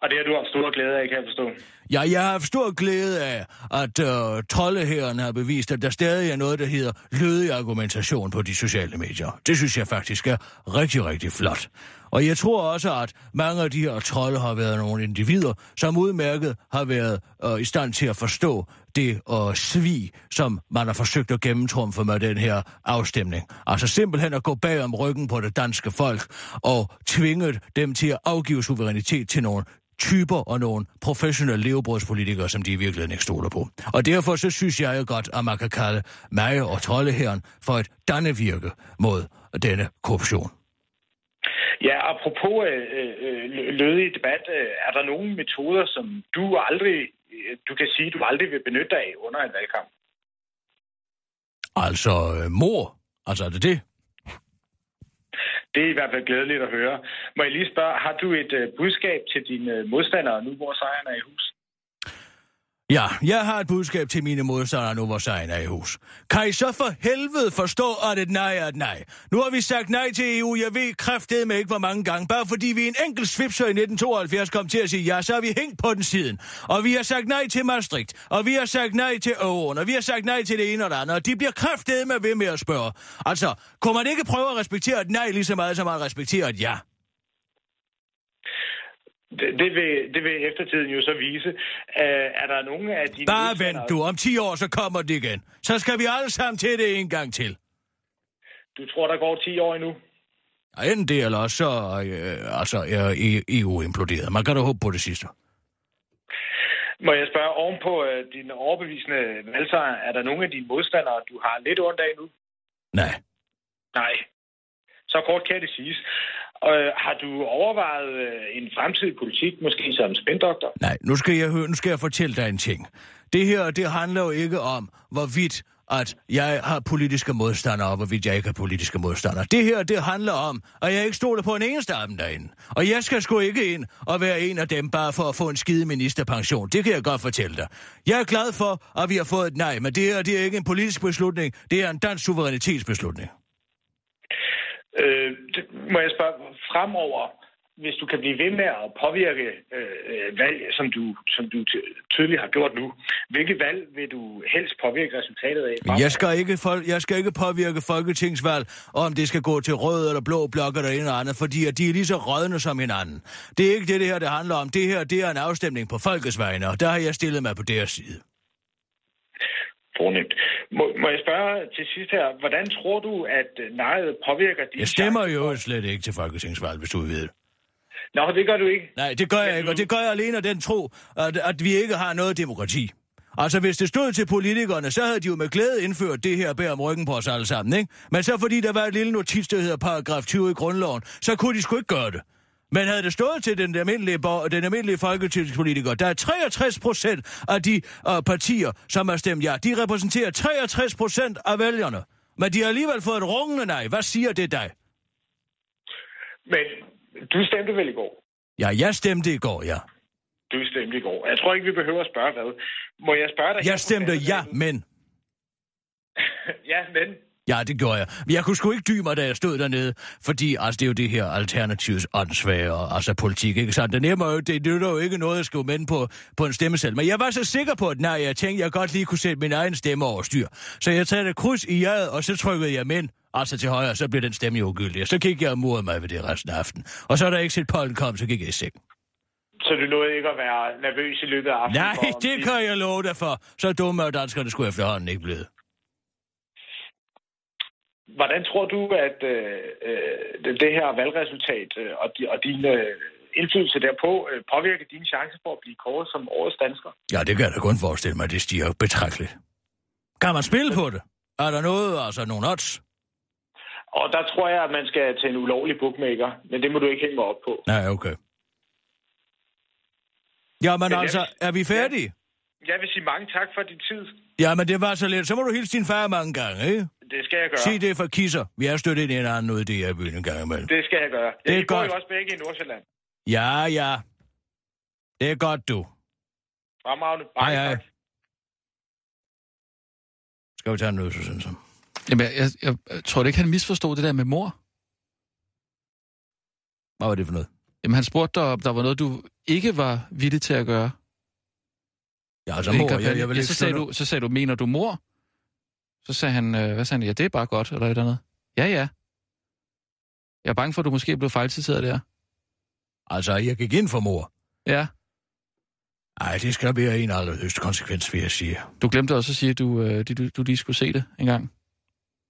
Og det har du haft stor glæde af, kan jeg forstå. Ja, jeg har haft stor glæde af, at øh, troldehæren har bevist, at der stadig er noget, der hedder lødig argumentation på de sociale medier. Det synes jeg faktisk er rigtig, rigtig flot. Og jeg tror også, at mange af de her trolde har været nogle individer, som udmærket har været øh, i stand til at forstå det øh, svig, som man har forsøgt at gennemtrumfe med den her afstemning. Altså simpelthen at gå bag om ryggen på det danske folk og tvinge dem til at afgive suverænitet til nogle typer og nogle professionelle levebrødspolitikere, som de i virkeligheden ikke stoler på. Og derfor så synes jeg jo godt, at man kan kalde mig og troldeherren for et dannevirke mod denne korruption. Ja, apropos øh, øh, lødig debat, øh, er der nogle metoder, som du aldrig, øh, du kan sige, du aldrig vil benytte dig af under en valgkamp? Altså, øh, mor. Altså, er det det? Det er i hvert fald glædeligt at høre. Må jeg lige spørge, har du et øh, budskab til dine øh, modstandere nu, hvor sejren er i hus? Ja, jeg har et budskab til mine modstandere nu, hvor sejren er i hus. Kan I så for helvede forstå, at et nej er et nej? Nu har vi sagt nej til EU, jeg ved kraftedeme med ikke, hvor mange gange. Bare fordi vi en enkelt svipser i 1972 kom til at sige ja, så har vi hængt på den siden. Og vi har sagt nej til Maastricht, og vi har sagt nej til euroen, og vi har sagt nej til det ene og det andet, og de bliver kraftedeme med ved med at spørge. Altså, kunne man ikke prøve at respektere et nej lige så meget, som man respekterer et ja? Det, vil, det vil eftertiden jo så vise. Uh, er der nogen af dine Bare vent du, om 10 år så kommer det igen. Så skal vi alle sammen til det en gang til. Du tror, der går 10 år endnu? Ja, enten det, eller også så øh, altså, er EU imploderet. Man kan da håbe på det sidste. Må jeg spørge, ovenpå uh, din overbevisende valgsejr, er der nogen af dine modstandere, du har lidt ondt af nu? Nej. Nej. Så kort kan det siges. Og øh, har du overvejet øh, en fremtidig politik, måske som spændoktor? Nej, nu skal, jeg høre, nu skal jeg fortælle dig en ting. Det her, det handler jo ikke om, hvorvidt at jeg har politiske modstandere, og hvorvidt jeg ikke har politiske modstandere. Det her, det handler om, at jeg ikke stoler på en eneste af dem derinde. Og jeg skal sgu ikke ind og være en af dem, bare for at få en skide ministerpension. Det kan jeg godt fortælle dig. Jeg er glad for, at vi har fået et nej, men det her, det er ikke en politisk beslutning. Det er en dansk suverænitetsbeslutning. Øh, det, må jeg spørge, fremover, hvis du kan blive ved med at påvirke øh, øh valg, som du, som du tydeligt har gjort nu, hvilket valg vil du helst påvirke resultatet af? fremover? Jeg skal, ikke fol- jeg skal ikke påvirke folketingsvalg, om det skal gå til rød eller blå blok eller en eller andet, fordi at de er lige så rødne som hinanden. Det er ikke det, det her det handler om. Det her, det er en afstemning på folkets vegne, og der har jeg stillet mig på deres side. Fornemt. Må, må jeg spørge til sidst her, hvordan tror du, at øh, nejet påvirker de Jeg stemmer jo slet ikke til folketingsvalg, hvis du ved det. Nå, det gør du ikke. Nej, det gør jeg ikke, og det gør jeg alene af den tro, at, at vi ikke har noget demokrati. Altså, hvis det stod til politikerne, så havde de jo med glæde indført det her bær om ryggen på os alle sammen, ikke? Men så fordi der var et lille notits, der hedder paragraf 20 i grundloven, så kunne de sgu ikke gøre det. Men havde det stået til den almindelige, den almindelige folketingspolitiker, der er 63 procent af de uh, partier, som har stemt ja, de repræsenterer 63 procent af vælgerne. Men de har alligevel fået et rungende nej. Hvad siger det dig? Men du stemte vel i går? Ja, jeg stemte i går, ja. du stemte i går. Jeg tror ikke, vi behøver at spørge hvad. Må jeg spørge dig? Jeg stemte ja, men... Ja, men... Ja, det gjorde jeg. Men jeg kunne sgu ikke dybe mig, da jeg stod dernede, fordi altså, det er jo det her alternativs åndssvage, altså politik, ikke sandt? Det er jo, det, det er jo ikke noget, jeg skulle minde på, på en stemmesel. Men jeg var så sikker på, at nej, jeg tænkte, jeg godt lige kunne sætte min egen stemme over styr. Så jeg tager et kryds i jaet, og så trykkede jeg men, altså til højre, så blev den stemme jo ugyldig. Og så gik jeg og murede mig ved det resten af aftenen. Og så er der ikke set pollen kom, så gik jeg i seng. Så du nåede ikke at være nervøs i løbet af aftenen? Nej, for, det kan jeg love dig for. Så dumme er danskerne skulle efterhånden ikke blive. Hvordan tror du, at øh, øh, det her valgresultat øh, og, di, og din øh, indflydelse derpå øh, påvirker dine chancer for at blive kåret som årets dansker? Ja, det kan jeg da kun forestille mig, det stiger betragteligt. Kan man spille på det? Er der noget, altså nogle odds? Og der tror jeg, at man skal til en ulovlig bookmaker, men det må du ikke hænge mig op på. Nej, okay. Jamen altså, er vi færdige? Jeg vil sige mange tak for din tid. Ja, men det var så lidt. Så må du hilse din far mange gange, ikke? Det skal jeg gøre. Sig det for kisser. Vi er ind i en anden ude i det her byen en gang imellem. Det skal jeg gøre. Det er Ja, I bor godt. jo også begge i Nordsjælland. Ja, ja. Det er godt, du. Fremragende. Hej, hej. tak. Skal vi tage en nød, så sådan som. Jamen, jeg, jeg, jeg tror ikke, han misforstod det der med mor. Hvad var det for noget? Jamen, han spurgte dig, om der var noget, du ikke var villig til at gøre. Ja, altså mor, jeg, jeg vil ja, så, sagde du, så sagde du, mener du mor? Så sagde han, øh, hvad sagde han? Ja, det er bare godt, eller et eller andet. Ja, ja. Jeg er bange for, at du måske blev fejlciteret der. Altså, jeg gik ind for mor. Ja. Nej, det skal være en allerhøjeste konsekvens, vil jeg sige. Du glemte også at sige, at du, øh, du, du lige skulle se det en gang.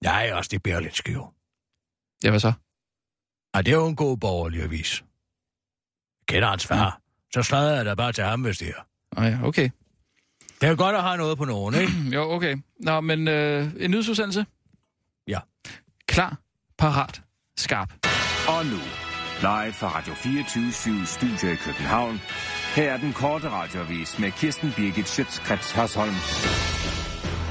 Nej, også det bærer lidt skiv. Ja, hvad så? Nej, det er jo en god borgerlig avis. Jeg kender hans far. Så sladrer jeg da bare til ham, hvis det er. Oh, ja, okay. Det er godt at have noget på nogen, ikke? Jo, okay. Nå, men øh, en nyhedsudsendelse? Ja. Klar, parat, skarp. Og nu, live fra Radio 24 Studio i København. Her er den korte radiovis med Kirsten Birgit Schøtzgrads Hasholm.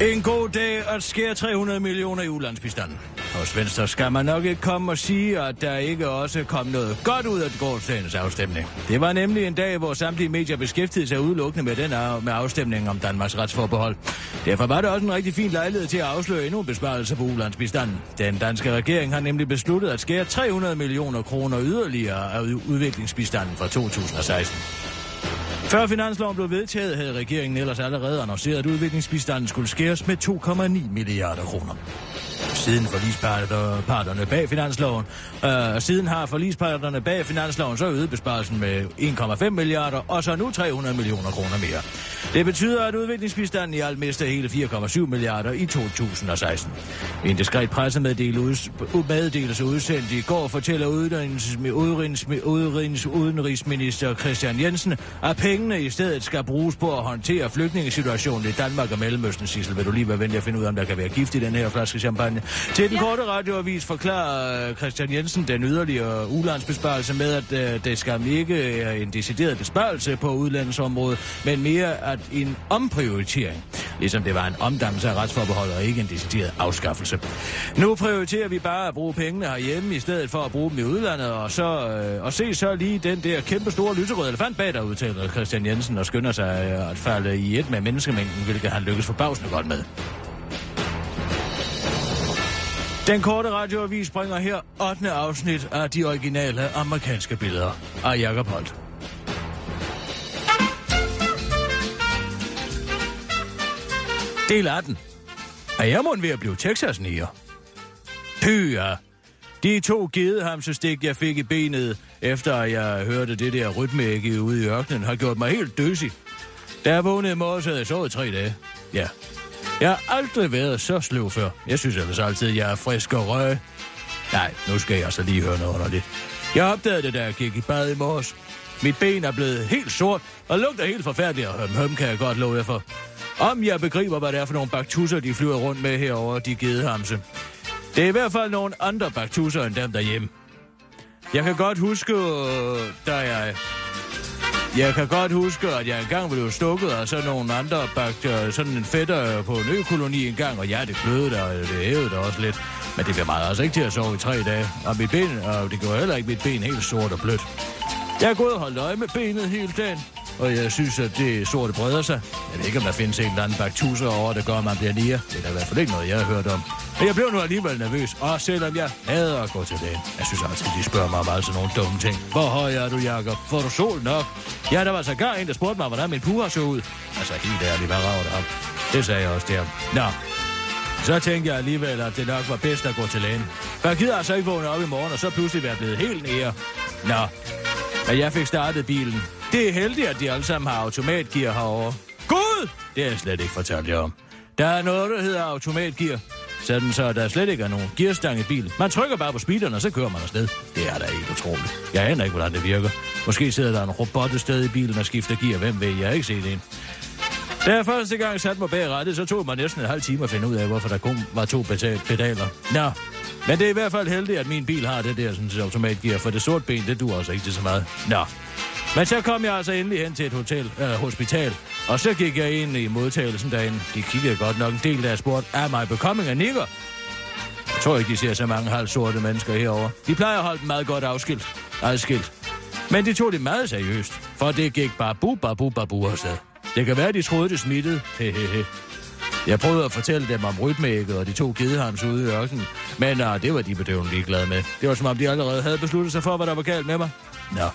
En god dag at skære 300 millioner i ulandsbistanden. Hos Venstre skal man nok ikke komme og sige, at der ikke også kom noget godt ud af gårdsdagens afstemning. Det var nemlig en dag, hvor samtlige medier beskæftigede sig udelukkende med, den af, med afstemningen om Danmarks retsforbehold. Derfor var det også en rigtig fin lejlighed til at afsløre endnu en besparelse på ulandsbistanden. Den danske regering har nemlig besluttet at skære 300 millioner kroner yderligere af udviklingsbistanden fra 2016. Før finansloven blev vedtaget, havde regeringen ellers allerede annonceret, at udviklingsbistanden skulle skæres med 2,9 milliarder kroner. Siden forlisparterne bag finansloven, øh, siden har forlisparterne bag finansloven så øget besparelsen med 1,5 milliarder, og så nu 300 millioner kroner mere. Det betyder, at udviklingsbistanden i alt mister hele 4,7 milliarder i 2016. I en diskret pressemeddelelse meddelelse udsendt i går fortæller udenrigs, udenrigs, udenrigs, udenrigsminister Christian Jensen, at pengene i stedet skal bruges på at håndtere flygtningesituationen i Danmark og Mellemøsten. Sissel, vil du lige være venlig at finde ud af, om der kan være gift i den her flaske champagne? Til den korte radioavis forklarer øh, Christian Jensen den yderligere ulandsbesparelse med, at øh, det skal ikke er en decideret besparelse på udlandsområdet, men mere at en omprioritering. Ligesom det var en omdannelse af retsforbeholdet og ikke en decideret afskaffelse. Nu prioriterer vi bare at bruge pengene herhjemme i stedet for at bruge dem i udlandet, og, så, øh, og se så lige den der kæmpe store lyserøde elefant bag der udtaler Christian Jensen og skynder sig øh, at falde i et med menneskemængden, hvilket han lykkes forbavsende godt med. Den korte radioavis bringer her 8. afsnit af de originale amerikanske billeder af Jacob Holt. Del 18. Er jeg må ved at blive texas -niger? Py. De to gedehamsestik, jeg fik i benet, efter jeg hørte det der rytmeægge ude i ørkenen, har gjort mig helt døsig. Da jeg vågnede i morges, havde jeg sovet tre dage. Ja. Jeg har aldrig været så sløv før. Jeg synes ellers altid, at jeg er frisk og røg. Nej, nu skal jeg så lige høre noget underligt. Jeg opdagede det, da jeg gik i bad i morges. Mit ben er blevet helt sort, og lugter helt forfærdeligt, og høm, høm kan jeg godt love jer for. Om jeg begriber, hvad det er for nogle baktusser, de flyver rundt med herover de gedehamse. Det er i hvert fald nogle andre baktusser end dem derhjemme. Jeg kan godt huske, øh, da jeg... Jeg kan godt huske, at jeg engang blev stukket af sådan nogle andre bakterier, sådan en fætter på en økoloni engang, og ja, det bløde der, og det hævede der også lidt. Men det bliver meget altså ikke til at sove i tre dage, og mit ben, og det gjorde heller ikke mit ben helt sort og blødt. Jeg er gået og holdt øje med benet hele dagen og jeg synes, at det sorte breder sig. Jeg ved ikke, om der findes en eller anden baktuser over, der gør, at man bliver nier. Det er da i hvert fald ikke noget, jeg har hørt om. Men jeg blev nu alligevel nervøs, og selvom jeg hader at gå til lægen. Jeg synes altid, de spørger mig om altså nogle dumme ting. Hvor høj er du, Jakob? Får du sol nok? Ja, der var så gar en, der spurgte mig, hvordan min puha så ud. Altså, helt ærligt, hvad rager det ham? Det sagde jeg også der. Nå, så tænkte jeg alligevel, at det nok var bedst at gå til lægen. For jeg gider altså ikke vågne op i morgen, og så pludselig være blevet helt nære. Nå, at jeg fik startet bilen. Det er heldigt, at de alle sammen har automatgear herovre. Gud! Det har jeg slet ikke fortalt jer om. Der er noget, der hedder automatgear. Sådan så der slet ikke er nogen gearstang i bilen. Man trykker bare på speederen, og så kører man afsted. Det er da helt utroligt. Jeg aner ikke, hvordan det virker. Måske sidder der en robot et sted i bilen og skifter gear. Hvem ved, jeg har ikke set en. Da jeg første gang satte mig bag rettet, så tog det mig næsten en halv time at finde ud af, hvorfor der kun var to pedaler. Nå, men det er i hvert fald heldigt, at min bil har det der sådan, et automatgear, for det sorte ben, det duer altså ikke til så meget. Nå. Men så kom jeg altså endelig hen til et hotel, øh, hospital, og så gik jeg ind i modtagelsen derinde. De kiggede godt nok en del, der spurgte, er mig becoming a nigger? Jeg tror ikke, de ser så mange halvt sorte mennesker herover. De plejer at holde dem meget godt afskilt. Adskilt. Men de tog det meget seriøst, for det gik bare bu, babu, babu afsted. Det kan være, de troede, det smittede. Hehehe. Jeg prøvede at fortælle dem om rytmægget og de to gedehams ude i ørkenen, men uh, det var de bedøvende ligeglade med. Det var som om, de allerede havde besluttet sig for, hvad der var galt med mig. Nå.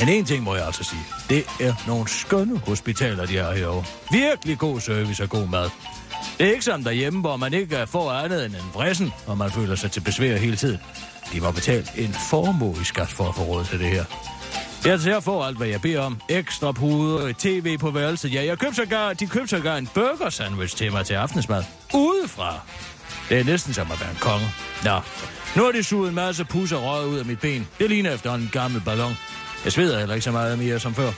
Men en ting må jeg altså sige. Det er nogle skønne hospitaler, de har herovre. Virkelig god service og god mad. Det er ikke som derhjemme, hvor man ikke får andet end en vrissen, og man føler sig til besvær hele tiden. De var betalt en formue i skat for at få råd til det her. Jeg til at få alt, hvad jeg beder om. Ekstra puder, tv på værelset. Ja, jeg købte sågar, de købte sågar en burger sandwich til mig til aftensmad. Udefra. Det er næsten som at være en konge. Nå, nu har de suget en masse pus og røget ud af mit ben. Det ligner efter en gammel ballon. Jeg sveder heller ikke så meget mere som før.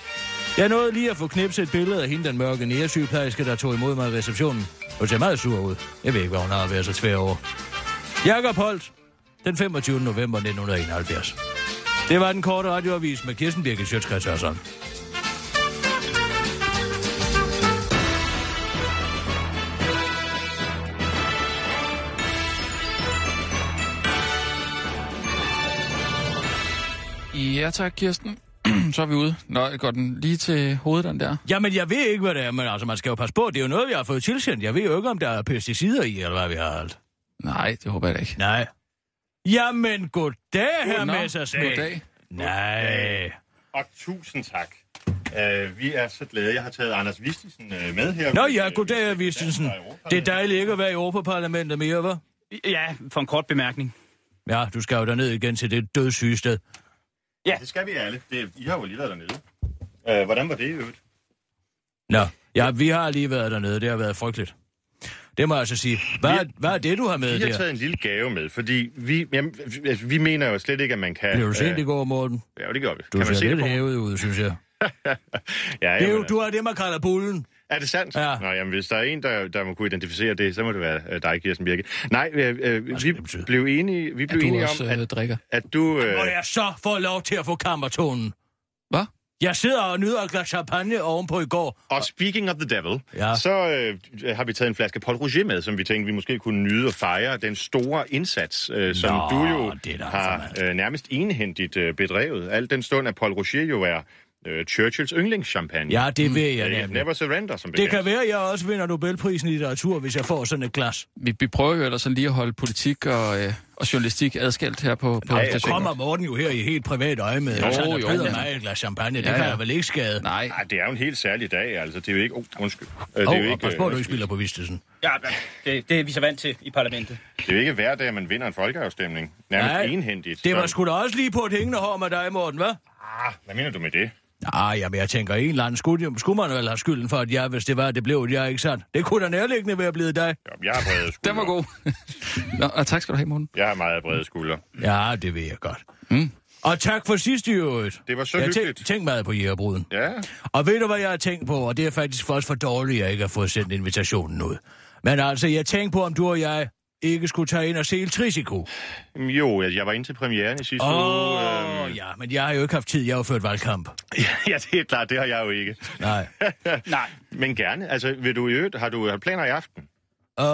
Jeg nåede lige at få knipset et billede af hende, den mørke næresygeplejerske, der tog imod mig i receptionen. Hun ser meget sur ud. Jeg ved ikke, hvad hun har været så tvær over. Jakob Holt, den 25. november 1971. Det var den korte radioavis med Kirsten Birgit Sjøtskrets Hørsson. Ja tak, Kirsten. så er vi ude. Nå, går den lige til hovedet, den der? Jamen, jeg ved ikke, hvad det er, men altså, man skal jo passe på. Det er jo noget, vi har fået tilsendt. Jeg ved jo ikke, om der er pesticider i, eller hvad vi har alt. Nej, det håber jeg da ikke. Nej. Jamen, goddag, herr Messersmith. Goddag. Nej. Og tusind tak. Uh, vi er så glade. Jeg har taget Anders Vistisen uh, med her. Nå ja, goddag, herr Vistisen. Det er dejligt ikke at være i Europaparlamentet mere, hva'? Ja, for en kort bemærkning. Ja, du skal jo derned igen til det dødssyge sted. Ja. Det skal vi alle. Det, I har jo lige været dernede. Uh, hvordan var det i øvrigt? Nå, ja, vi har lige været dernede. Det har været frygteligt. Det må jeg altså sige. Hvad, Vi- hvad er det, du har med Vi har der? taget en lille gave med, fordi vi, jamen, vi- altså, vi mener jo slet ikke, at man kan... Blev du sent øh, i går, Morten? Ja, det gør vi. Du kan man ser se det lidt på? hævet ud, synes jeg. Ja, Det er jamen, jo, du har det, man kalder bullen. Er det sandt? Ja. Nå, jamen, hvis der er en, der, der må kunne identificere det, så må det være øh, dig, Kirsten Birke. Nej, øh, øh, vi det blev enige, vi blev enige også om, øh, at, drikker. at du... Øh, Og jeg så får lov til at få kammertonen. Jeg sidder og nyder et glas champagne ovenpå i går. Og speaking of the devil, Ja. så øh, har vi taget en flaske Paul Roger med, som vi tænkte, vi måske kunne nyde og fejre den store indsats, øh, som Nå, du jo det er da har øh, nærmest enhændigt øh, bedrevet. Al den stund, at Paul Roger jo er øh, Churchills yndlingschampagne. Ja, det ved jeg Øh, nemlig. Never surrender, som Det bekendt. kan være, at jeg også vinder Nobelprisen i litteratur, hvis jeg får sådan et glas. Vi, vi prøver jo ellers sådan lige at holde politik og, øh, og journalistik adskilt her på, på Nej, stationen. kommer Morten jo her i helt privat øje med, Jo, og så jo, ja. mig et glas champagne. Det Ja, kan ja. jeg vel ikke skade. Nej, Ej, det er jo en helt særlig dag, altså. Det er jo ikke... Oh, undskyld. Øh, Åh, det er jo oh, ikke, pas på, at du øh, ikke spiller på Vistesen. Ja, det, det er vi så vant til i parlamentet. Det er jo ikke hver dag, man vinder en folkeafstemning. Nærmest Nej, enhændigt. Det var sgu da også lige på et hængende hår med dig, Morten, hvad? Ah, hvad mener du med det? Ah, jamen, jeg tænker, en eller anden skulle, skulle man vel have skylden for, at jeg, hvis det var, det blev jeg, ikke sandt? Det kunne da nærliggende være blevet dig. Jo, jeg har brede skuldre. den var god. Nå, og tak skal du have, Morten. Jeg har meget brede skuldre. Ja, det ved jeg godt. Mm. Og tak for sidst i øvrigt. Det var så jeg tænk, hyggeligt. tænk meget på jægerbruden. Ja, Og ved du, hvad jeg har tænkt på? Og det er faktisk også for dårligt, at jeg ikke har fået sendt invitationen ud. Men altså, jeg tænkte på, om du og jeg ikke skulle tage ind og se El Trisico. jo, jeg var inde til premieren i sidste Åh, uge. oh, øhm. ja, men jeg har jo ikke haft tid. Jeg har jo ført valgkamp. ja, det er klart, det har jeg jo ikke. Nej. Nej. Men gerne. Altså, vil du i øvrigt, har du har du planer i aften? Uh,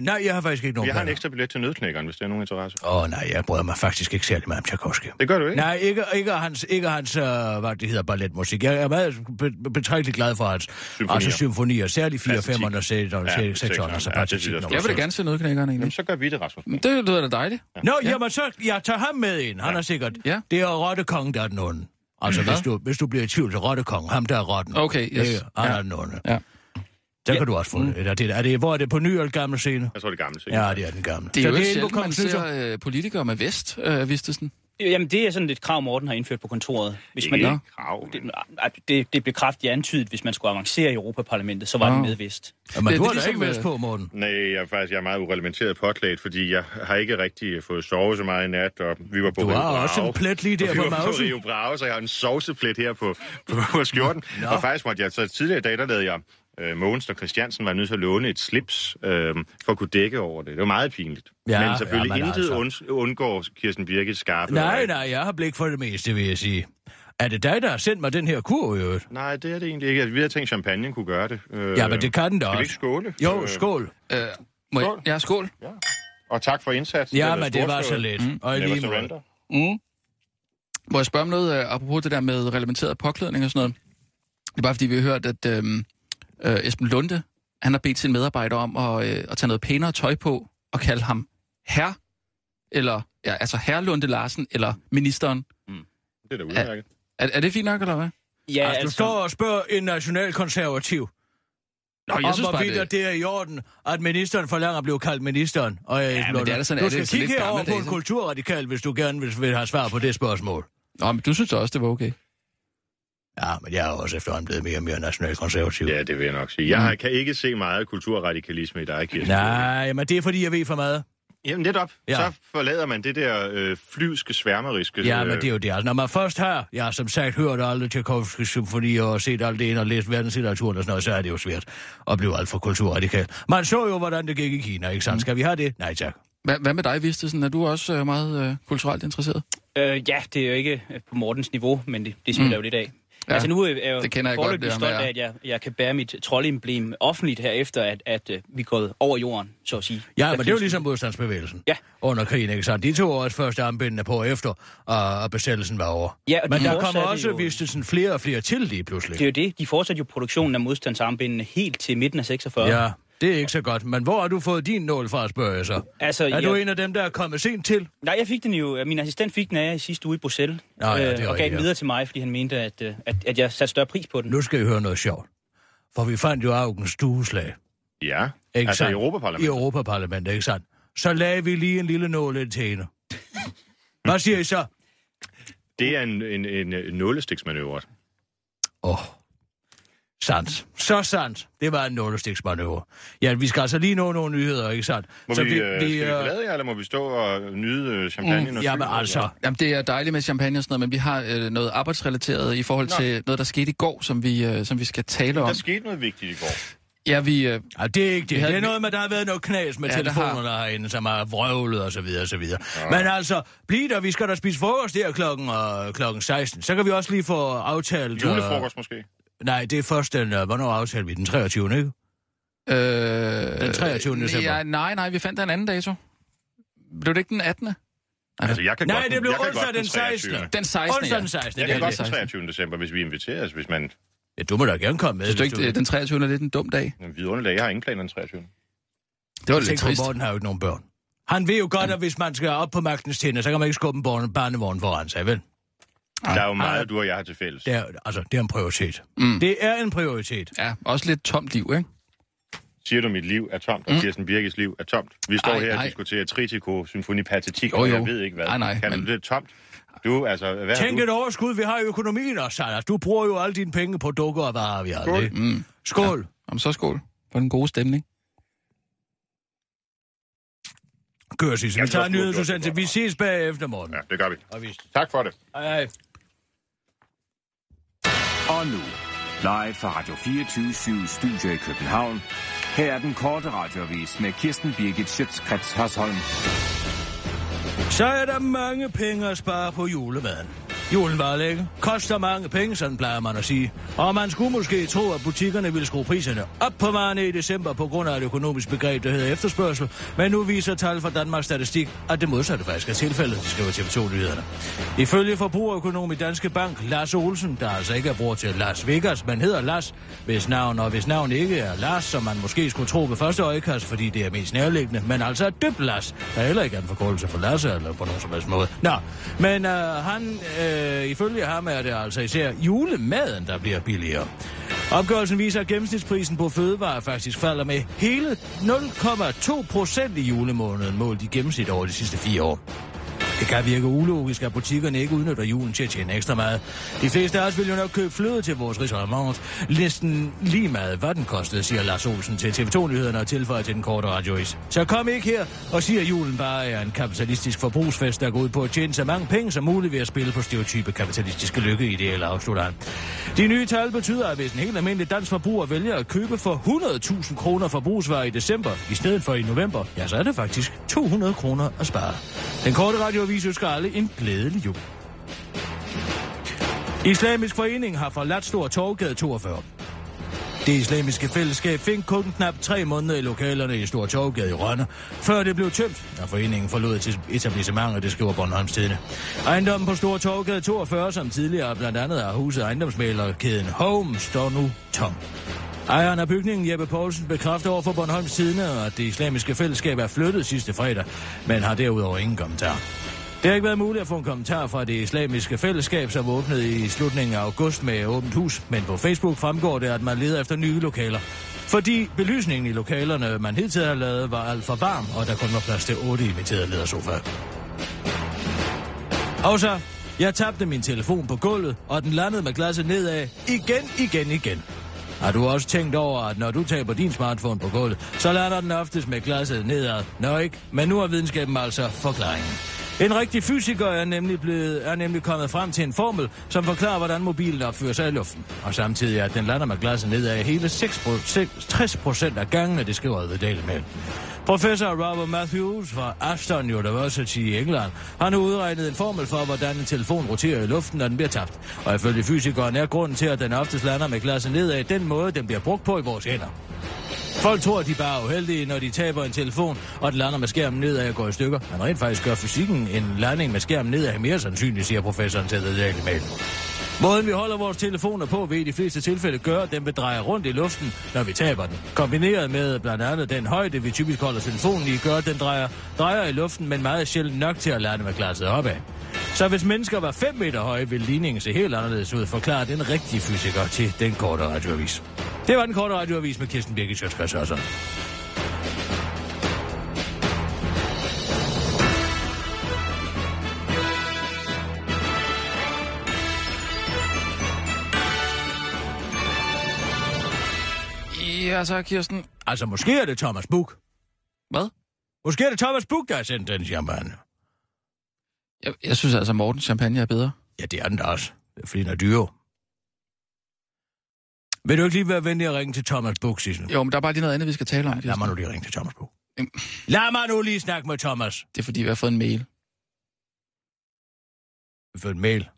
nej, jeg har faktisk ikke nogen Jeg har en planer. ekstra billet til nødknækkeren, hvis det er nogen interesse. Åh oh, nej, jeg bryder mig faktisk ikke særlig meget om Tchaikovsky. Det gør du ikke? Nej, ikke, ikke hans, ikke hans uh, hvad det hedder, balletmusik. Jeg er meget be- betragteligt glad for hans Symfonier. altså, symfonier, særligt 4, Patetik. 5 og 6 og Ja, 6 sekseren. og så Ja, jeg vil da gerne se nødknækkerne egentlig. Jamen, så gør vi det, Rasmus. Det lyder da dejligt. Nå, Ja. jamen så, jeg tager ham med ind. Han er sikkert... Ja. Det er Rottekongen, der er den onde. Altså, hvis du, hvis du bliver i tvivl, så Rottekongen, ham der er rotten. Okay, yes. Det, er- han Ja. er den onde. Ja. Så kan du også få det. Er det, er det, hvor er det på ny eller gamle scene? Jeg tror, det er gamle ting. Ja, det er den gamle. Det er Så jo ikke inde på sjældent, man ser øh, politikere med vest, øh, Vistesen. Jamen, det er sådan et krav, Morten har indført på kontoret. Hvis man Ikke ikke, krav. det, det, det blev kraftigt antydet, hvis man skulle avancere i Europaparlamentet, så var det Ah. med vist. Ja, men Det- du det har er da ikke ligesom, vest øh, på, Morten. Nej, jeg er faktisk jeg er meget urelementeret påklædt, fordi jeg har ikke rigtig fået sovet så meget i nat, og vi var på Du Rio har også Bravo. en plet lige der Og vi på var på mausen. Rio så jeg har en sovseplet her på, på, på skjorten. Nå. Og faktisk måtte jeg, så tidligere i dag, der lavede jeg, øh, Mogens og Christiansen var nødt til at låne et slips, øh, for at kunne dække over det. Det var meget pinligt. Ja, men selvfølgelig ja, men intet altså. und, undgår Kirsten Birgit skarpe. Nej, øje. nej, jeg har blik for det meste, vil jeg sige. Er det dig, der har sendt mig den her kur, i øvrigt? Nej, det er det egentlig ikke. Altså, vi havde tænkt, at champagne kunne gøre det. Øh, Ja, men det kan den da Skal vi også. ikke skåle? Jo, Øh, skål. Øh, må jeg, Skål. ja, skål. Og tak for indsatsen. Ja, er men det var så storslået. let. Og Never lige surrender. Mm. Må jeg spørge om noget, øh, apropos det der med reglementeret påklædning og sådan noget? Det er bare fordi, vi har hørt, at øh, øh, Esben Lunde, han har bedt sin medarbejder om at, øh, at tage noget pænere tøj på og kalde ham herr, eller, ja, altså herr Lunde Larsen, eller ministeren. Det er da udmærket. Er, er det fint nok, eller hvad? Ja, Altså, du står og spørger en nationalkonservativ Nå, om, hvorvidt det... det er i orden, at ministeren forlanger at blive kaldt ministeren. Og jeg Ja, men det er da sådan, du er det skal kigge herover på en kulturradikal, hvis du gerne vil, vil have svar på det spørgsmål. Nå, men du synes også, det var okay. Ja, men jeg er også efterhånden blevet mere og mere nationalkonservativ. Ja, det vil jeg nok sige. Jeg har- kan ikke se meget kulturradikalisme i dig, Kirsten. Nej, men det er fordi, jeg ved for meget. Jamen netop. Ja. Så forlader man det der øh, flyvske, sværmeriske... Ja, men øh, det er jo det. Altså, når man først har, jeg har som sagt hørt alle Tchaikovskis symfonier og set alt det ind og læst verdenslitteraturen og sådan noget, så er det jo svært at blive alt for kulturradikal. Man så jo, hvordan det gik i Kina, ikke sandt? Skal vi have det? Nej, tak. Hvad, hvad med dig, Vistesen? Er du også øh, meget øh, kulturelt interesseret? Øh, ja, det er jo ikke øh, på Mortens niveau, men det, det spiller Mm. jo lidt af. Ja, altså nu er jeg jo det kender jeg godt, det stolt af, at jeg, jeg kan bære mit troldemblem offentligt her efter, at, at uh, vi er gået over jorden, så at sige. Ja, men det er jo ligesom modstandsbevægelsen. Ja. Under krigen, ikke sandt? De tog også første armbindene på efter, og, og besættelsen var over. Ja, og men de der kommer fortsatte også, jo- viste sådan flere og flere til lige pludselig. Det er jo det. De fortsatte jo produktionen af modstandsarmbindene helt til midten af 46. Ja, det er ikke så godt. Men hvor har du fået din nål fra, spørger jeg så? Altså, Er jeg, du en af dem, der er kommet sent til? Nej, jeg fik den jo. Min assistent fik den af jer i sidste uge i Bruxelles. Nå, ja, det er og gav den videre til mig, fordi han mente, at, øh, at, at jeg satte større pris på den. Nu skal I høre noget sjovt. For vi fandt jo Augens dueslag. Ja, Ikke altså sandt? i I Europaparlamentet. Europaparlamentet, ikke sandt? Så lagde vi lige en lille nål ind til hende. Hvad siger I så? Det er en, en, en, en nålestiksmanøvre. Åh, oh. Sandt. Så sandt. Det var en nålestiksmanøvre. Ja, vi skal altså lige nå nogle nyheder, ikke sandt? Må så vi, vi, øh, skal vi øh, forlade jer, eller må vi stå og nyde øh, champagne? Mm, og Jamen altså, eller? Jamen, det er dejligt med champagne og sådan noget, men vi har øh, noget arbejdsrelateret i forhold Nå. til noget, der skete i går, som vi, øh, som vi skal tale om. Der skete noget vigtigt i går. Ja, vi... Øh, Ja, det er ikke det. Vi havde- Det er noget med, der har været noget knas med Ja, ja, det har. telefonerne herinde, som har vrøvlet og så videre og så videre. Ja. Men altså, bliv der, vi skal da spise frokost der klokken, øh, klokken 16. Så kan vi også lige få aftalt... øh, Julefrokost måske? Nej, det er først den... Øh, hvornår aftalte vi? Den 23. ikke? øh, Den 23. december. Ja, nej, nej, vi fandt en anden dato. Blev det ikke den 18. Altså, jeg kan Nej, godt, det blev jeg onsdag godt den 16. 23.. Den 16. Onsdag den 16. Jeg det kan er godt den 23. december, hvis vi inviteres, hvis man... Ja, du må da gerne komme med. Synes du ikke, det- den 23. er lidt en dum dag? En vidunderlig dag. Jeg har ingen planer den 23. Det var lidt trist. Morten har jo ikke nogen børn. Han ved jo godt, at hvis man skal op på magtens tænder, så kan man ikke skubbe en barne- barnevogn foran sig, vel? Der er jo Ej. meget, du og jeg har til fælles. Det er, altså, det er en prioritet. Mm. Det er en prioritet. Ja, også lidt tomt liv, ikke? Siger du, mit liv er tomt, og Kirsten Birkes liv er tomt? Vi står Ej, her og nej. diskuterer tritiko, symfoni, patetik, Jo, og jeg ved ikke hvad. Nej, nej, kan men- du det er tomt? Du, altså, hvad Tænk har et du? overskud, vi har i økonomien også, Sanders. Du bruger jo alle dine penge på dukker og varer, vi har Skål. det. Mm. Skål. Ja. Om så skål for den gode stemning. Gør sig. Vi Jeg tager en du har nyhedsudsendelse. Vi ses bagefter, morgen. Ja, det gør vi. Og vi... Tak for det. Hej, hej. Og nu, live fra Radio 24 Studio i København. Her er den korte radiovis med Kirsten Birgit Schøtzgrads Hasholm. Så er der mange penge at spare på julemaden. Julen var lækker. Koster mange penge, sådan plejer man at sige. Og man skulle måske tro, at butikkerne ville skrue priserne op på varerne i december på grund af et økonomisk begreb, der hedder efterspørgsel. Men nu viser tal fra Danmarks Statistik, at det modsatte faktisk er tilfældet, skriver TV2-nyhederne. Ifølge forbrugerøkonom i Danske Bank, Lars Olsen, der altså ikke er bror til Lars Vegas, men hedder Lars, hvis navn og hvis navn ikke er Lars, som man måske skulle tro ved første øjekast, fordi det er mest nærliggende, men altså er dybt Lars, der heller ikke er en forkortelse for Lasse eller på nogen som helst måde. Nå, men øh, han, øh, Øh, ifølge ham er det altså især julemaden, der bliver billigere. Opgørelsen viser, at gennemsnitsprisen på fødevarer faktisk falder med hele 0,2 procent i julemåneden, målt i gennemsnit over de sidste fire år. Det kan virke ulogisk, at butikkerne ikke udnytter julen til at tjene ekstra meget. De fleste af os vil jo nok købe fløde til vores restaurant. Listen lige meget, hvad den kostede, siger Lars Olsen til TV2-nyhederne og tilføjer til den korte radiois. Så kom ikke her og siger, at julen bare er en kapitalistisk forbrugsfest, der går ud på at tjene så mange penge som muligt ved at spille på stereotype kapitalistiske lykkeidealer, afslutter han. De nye tal betyder, at hvis en helt almindelig dansk forbruger vælger at købe for 100.000 kroner forbrugsvarer i december, i stedet for i november, ja, så er det faktisk 200 kroner at spare. Den korte radioavis ønsker alle en glædelig jul. Islamisk Forening har forladt Stor Torvgade 42. Det islamiske fællesskab fik kun knap tre måneder i lokalerne i Stor Torvgade i Rønne, før det blev tømt, da foreningen forlod til etablissementet, det skriver Bornholms Tidene. Ejendommen på Stor Torvgade 42, som tidligere blandt andet har huset ejendomsmalerkæden Home, står nu tom. Ejeren af bygningen, Jeppe Poulsen, bekræfter over for Bornholms Tidene, at det islamiske fællesskab er flyttet sidste fredag, men har derudover ingen kommentar. Det har ikke været muligt at få en kommentar fra det islamiske fællesskab, som åbnede i slutningen af august med åbent hus, men på Facebook fremgår det, at man leder efter nye lokaler. Fordi belysningen i lokalerne, man hidtil har lavet, var alt for varm, og der kun var plads til otte imiterede ledersofaer. Og så, jeg tabte min telefon på gulvet, og den landede med glasset nedad igen, igen, igen. Har du også tænkt over, at når du taber din smartphone på gulvet, så lander den oftest med glasset nedad? Nå ikke, men nu er videnskaben altså forklaringen. En rigtig fysiker er nemlig, blevet, er nemlig kommet frem til en formel, som forklarer, hvordan mobilen opfører sig i luften. Og samtidig er, den lander med glasset nedad hele 60 procent af gangene, det skriver The Daily Mail. Professor Robert Matthews fra Ashton University i England han har udregnet en formel for, hvordan en telefon roterer i luften, når den bliver tabt. Og ifølge fysikeren er grunden til, at den oftest lander med glasset nedad, den måde, den bliver brugt på i vores hænder. Folk tror, at de bare er uheldige, når de taber en telefon, og den lander med skærmen nedad og går i stykker. Men rent faktisk gør fysikken en landing med skærmen nedad mere sandsynlig, siger professoren til The Daily Mail. Måden vi holder vores telefoner på, vil i de fleste tilfælde gøre, at den vil dreje rundt i luften, når vi taber den. Kombineret med blandt andet den højde, vi typisk holder telefonen i, gør, at den drejer, drejer i luften, men meget sjældent nok til at lande med glasset opad. Så hvis mennesker var 5 meter høje, ville ligningen se helt anderledes ud, forklarer den rigtige fysiker til den korte radioavis. Det var den korte radioavis med Kirsten Birgit Sjøtskrets. Ja, så Kirsten. Altså, måske er det Thomas Buk. Hvad? Måske er det Thomas Buk, der har sendt den champagne. Jeg, jeg synes altså, Morten champagne er bedre. Ja, det er den da også. Det er fordi, den er dyre. Vil du ikke lige være venlig at ringe til Thomas Buk, Sissel? Jo, men der er bare lige noget andet, vi skal tale om. Ja, lad mig nu lige ringe til Thomas Buk. Lad mig nu lige snakke med Thomas. Det er fordi, vi har fået en mail. Vi har fået en mail.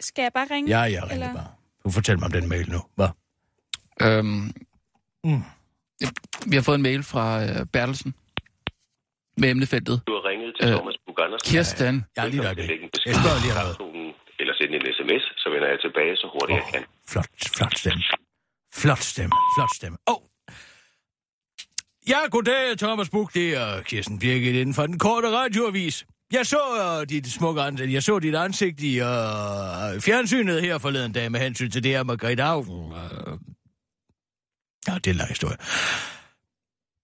Skal jeg bare ringe? Ja, jeg ringer Eller? bare. Du fortæl mig om den mail nu. Hvad? Øhm, Mm. vi har fået en mail fra øh, Bertelsen med emnefeltet. Du har ringet til Øh, Thomas Andersen. Kirsten. Jeg er lige der. Læg en besked Jeg spørger lige telefonen, Eller send en sms, så vender jeg tilbage så hurtigt jeg kan. Flot, flot stemme. Flot stemme, flot stemme. Åh! Oh. Ja, goddag, Thomas Buk. Det er Kirsten Birgit inden for den korte radioavis. Jeg så uh, dit smukke ansigt, jeg så dit ansigt i uh, fjernsynet her forleden dag med hensyn til det her Margrethe Augen. Uh, ja, det er en lang historie.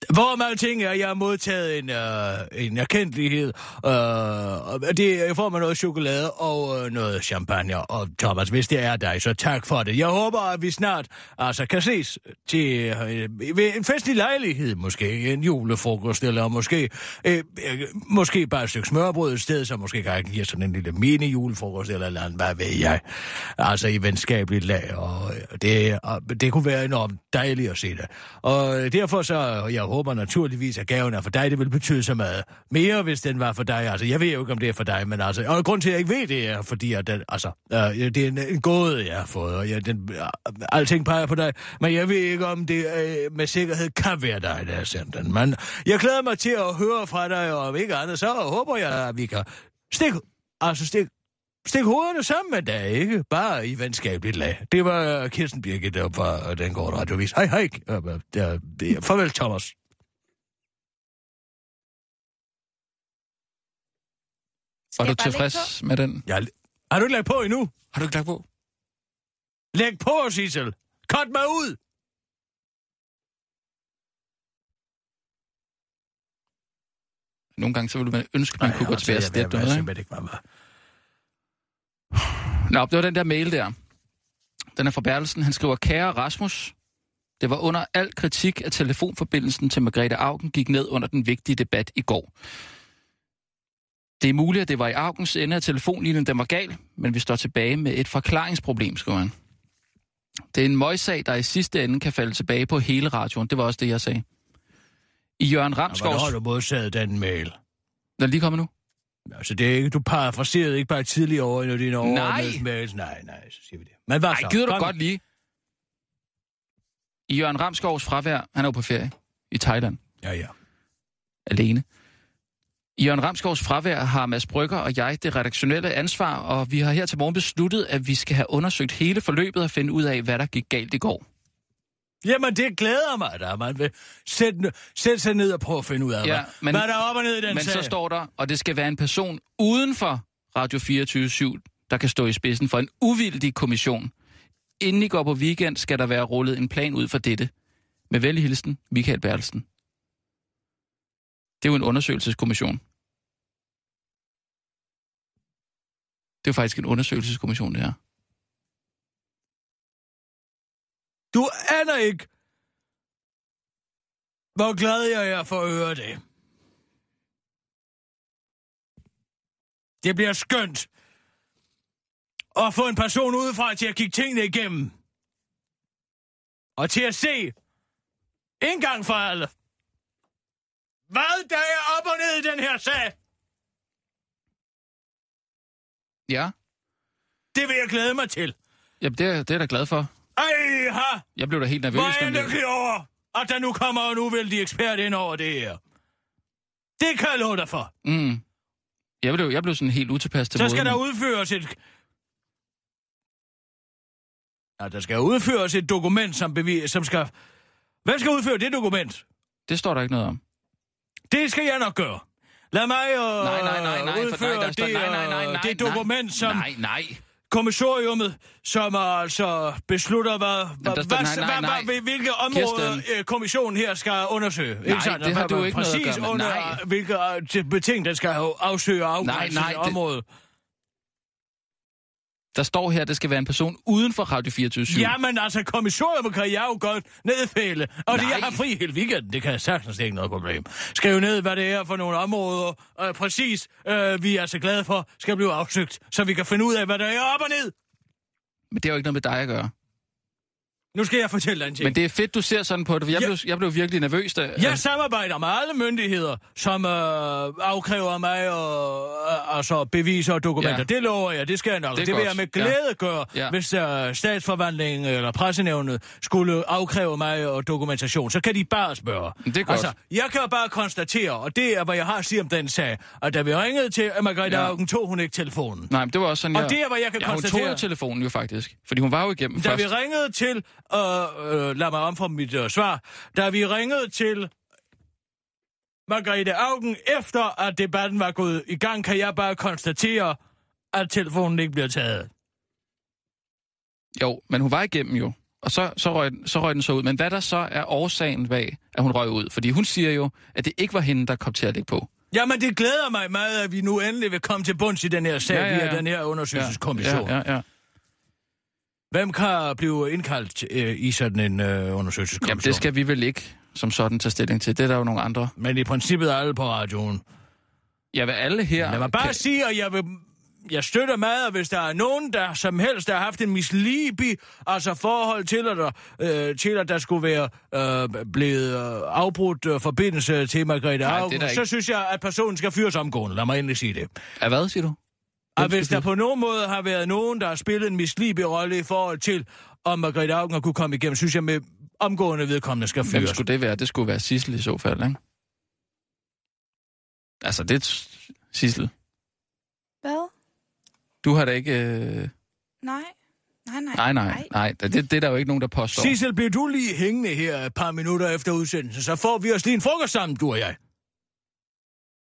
Hvor man ting er, jeg har modtaget en, øh, en erkendelighed. Øh, det jeg får mig noget chokolade og øh, noget champagne. Og Thomas, hvis det er dig, så tak for det. Jeg håber, at vi snart altså, kan ses til øh, ved en festlig lejlighed. Måske en julefrokost, eller måske, øh, øh måske bare et stykke smørbrød et sted, så måske kan jeg give sådan en lille mini-julefrokost, eller, eller andet, hvad ved jeg. Altså i venskabeligt lag. Og, øh, det, og det kunne være enormt dejligt at se det. Og øh, derfor så, jeg håber naturligvis, at gaven er for dig. Det vil betyde så meget mere, hvis den var for dig. Altså, jeg ved jo ikke, om det er for dig, men altså... Og grund til, at jeg ikke ved det, er, fordi at den, altså, øh, det er en, en gåde, jeg har fået, og jeg, den, øh, alting peger på dig. Men jeg ved ikke, om det øh, med sikkerhed kan være dig, der har sendt den. Men jeg glæder mig til at høre fra dig, og om ikke andet, så håber jeg, at vi kan stikke, altså stikke Stik hovederne sammen med dig, ikke? Bare i venskabeligt lag. Det var øh, Kirsten Birgit der fra øh, den gårde radiovis. Hej, hej. Øh, farvel, Thomas. Var du tilfreds med den? Jeg, har du ikke lagt på endnu? Har du ikke lagt på? Læg på, Sissel. Cut mig ud. Nogle gange så ville man ønske, man Ej, kunne gå tilbage og jeg- slette noget, ikke? ikke, mamma. Nå, det var den der mail der. Den er fra Bertelsen. Han skriver, kære Rasmus, det var under al kritik, at telefonforbindelsen til Margrethe Augen gik ned under den vigtige debat i går. Det er muligt, at det var i Augens ende af telefonlinjen, den var gal, men vi står tilbage med et forklaringsproblem, skriver han. Det er en møgssag, der i sidste ende kan falde tilbage på hele radioen. Det var også det, jeg sagde. I Jørgen Hvornår Ramskovs... har du modtaget den mail? Den er lige kommet nu. Altså, det er ikke, du parafraserede ikke bare tidligere over, når dine Nej. overordnede mails. Nej, nej, så siger vi det. Men hvad Nej, så? gider du Kom. godt lige. I Jørgen Ramskovs fravær, han er jo på ferie i Thailand. Ja, ja. Alene. I Jørgen Ramskovs fravær har Mads Brygger og jeg det redaktionelle ansvar, og vi har her til morgen besluttet, at vi skal have undersøgt hele forløbet og finde ud af, hvad der gik galt i går. Jamen, det glæder mig, da man vil sætte, sætte sig ned og prøve at finde ud af, Ja, hvad, men- hvad der er op og ned i den Men sag. så står der, og det skal være en person uden for Radio 24 der kan stå i spidsen for en uvildig kommission. Inden I går på weekend, skal der være rullet en plan ud for dette. Med venlig hilsen, Michael Bertelsen. Det er jo en undersøgelseskommission. Det er jo faktisk en undersøgelseskommission, det her. Du aner ikke, hvor glad jeg er for at høre det. Det bliver skønt at få en person udefra til at kigge tingene igennem. Og til at se, en gang for alle, hvad der er op og ned i den her sag. Ja, Det vil jeg glæde mig til. Jamen, det, er, det er jeg da glad for. Ej, ha! Jeg blev da helt nervøs. Hvor er det- over, at der nu kommer en uvildig ekspert ind over det her. Det kan jeg love dig for. Mm. Jeg blev, jeg blev sådan helt utilpas til Så skal måden. der udføres et... Ja, der skal udføres et dokument, som bevis, som skal... Hvem skal udføre det dokument? Det står der ikke noget om. Det skal jeg nok gøre. Lad mig uh, Nej, nej, nej, nej, udføre nej, står, det, nej, nej, nej, øh, nej, det nej, dokument, som Nej, nej. kommissoriumet, som altså beslutter, hvad, hvad, der står- hvad, nej, nej, nej. hvad, hvilke områder Kirsten. øh, kommissionen her skal undersøge. Nej, det har du ikke noget at gøre med. under, Nej. hvilke øh, beting, den skal afsøge og afgrænse nej, det. Der står her, at det skal være en person uden for Radio 24 Jamen altså, kommissorium kan jeg jo godt nedfælde. Og det, Nej. jeg har fri hele weekenden, det kan jeg sagtens det ikke noget problem. Skriv ned, hvad det er for nogle områder, øh, præcis, øh, vi er så glade for, skal blive afsøgt, så vi kan finde ud af, hvad der er op og ned. Men det har jo ikke noget med dig at gøre. Nu skal jeg fortælle dig en ting. Men det er fedt, du ser sådan på det, for jeg, Ja. blev, jeg blev virkelig nervøs. Da, Jeg samarbejder med alle myndigheder, som øh, afkræver mig og, øh, altså beviser og dokumenter. Ja. Ja. Det lover jeg, det skal jeg nok. Det Det, vil jeg med Ja. glæde gøre, Ja. ja. hvis øh, statsforvaltningen eller pressenævnet skulle afkræve mig og dokumentation. Så kan de bare spørge. Det er godt. Altså, jeg kan bare konstatere, og det er, hvad jeg har at sige om den sag, at da vi ringede til Margrethe Ja. ja. Augen, tog hun ikke telefonen. Nej, men det var også sådan, Og jeg... det er, hvad jeg kan ja, hun tog konstatere. telefonen jo faktisk, fordi hun var jo igennem Da først. vi ringede til, øh, øh, lad mig omforme mit øh, svar, da vi ringede til Margrethe Augen, efter at debatten var gået i gang, kan jeg bare konstatere, at telefonen ikke bliver taget. Jo, men hun var igennem jo. Og så, så, røg, den- så røg den så ud. Men hvad der så er årsagen bag, at hun røg ud? Fordi hun siger jo, at det ikke var hende, der kom til at lægge på. Jamen, det glæder mig meget, at vi nu endelig vil komme til bunds i den her sag Ja, ja, ja. via den her undersøgelseskommission. Ja, ja, ja. Hvem kan blive indkaldt øh, i sådan en øh, undersøgelseskommission? Jamen, det skal vi vel ikke som sådan tage stilling til. Det er der jo nogle andre. Men i princippet er alle på radioen. Jeg vil alle her... Lad mig bare kan- sige, at jeg vil jeg støtter meget, hvis der er nogen, der som helst har haft en mislibi, altså forhold til, at der, øh, til, at der skulle være øh, blevet øh, afbrudt øh, forbindelse til Margrethe Nej, Augen, der så ikke. synes jeg, at personen skal fyres omgående. Lad mig endelig sige det. Af hvad, siger du? Og hvis der på nogen måde har været nogen, der har spillet en mislibi rolle i forhold til, om Margrethe Augen har kunne komme igennem, synes jeg med omgående vedkommende skal Hvem fyres. skulle det være? Det skulle være Sissel i så fald, ikke? Altså, det er Sissel. Hvad? Du har da ikke... Øh... Nej. Nej, nej. Nej, nej, nej. Det, det er der jo ikke nogen, der påstår. Sissel, bliver du lige hængende her et par minutter efter udsendelsen, så får vi os lige en frokost sammen, du og jeg.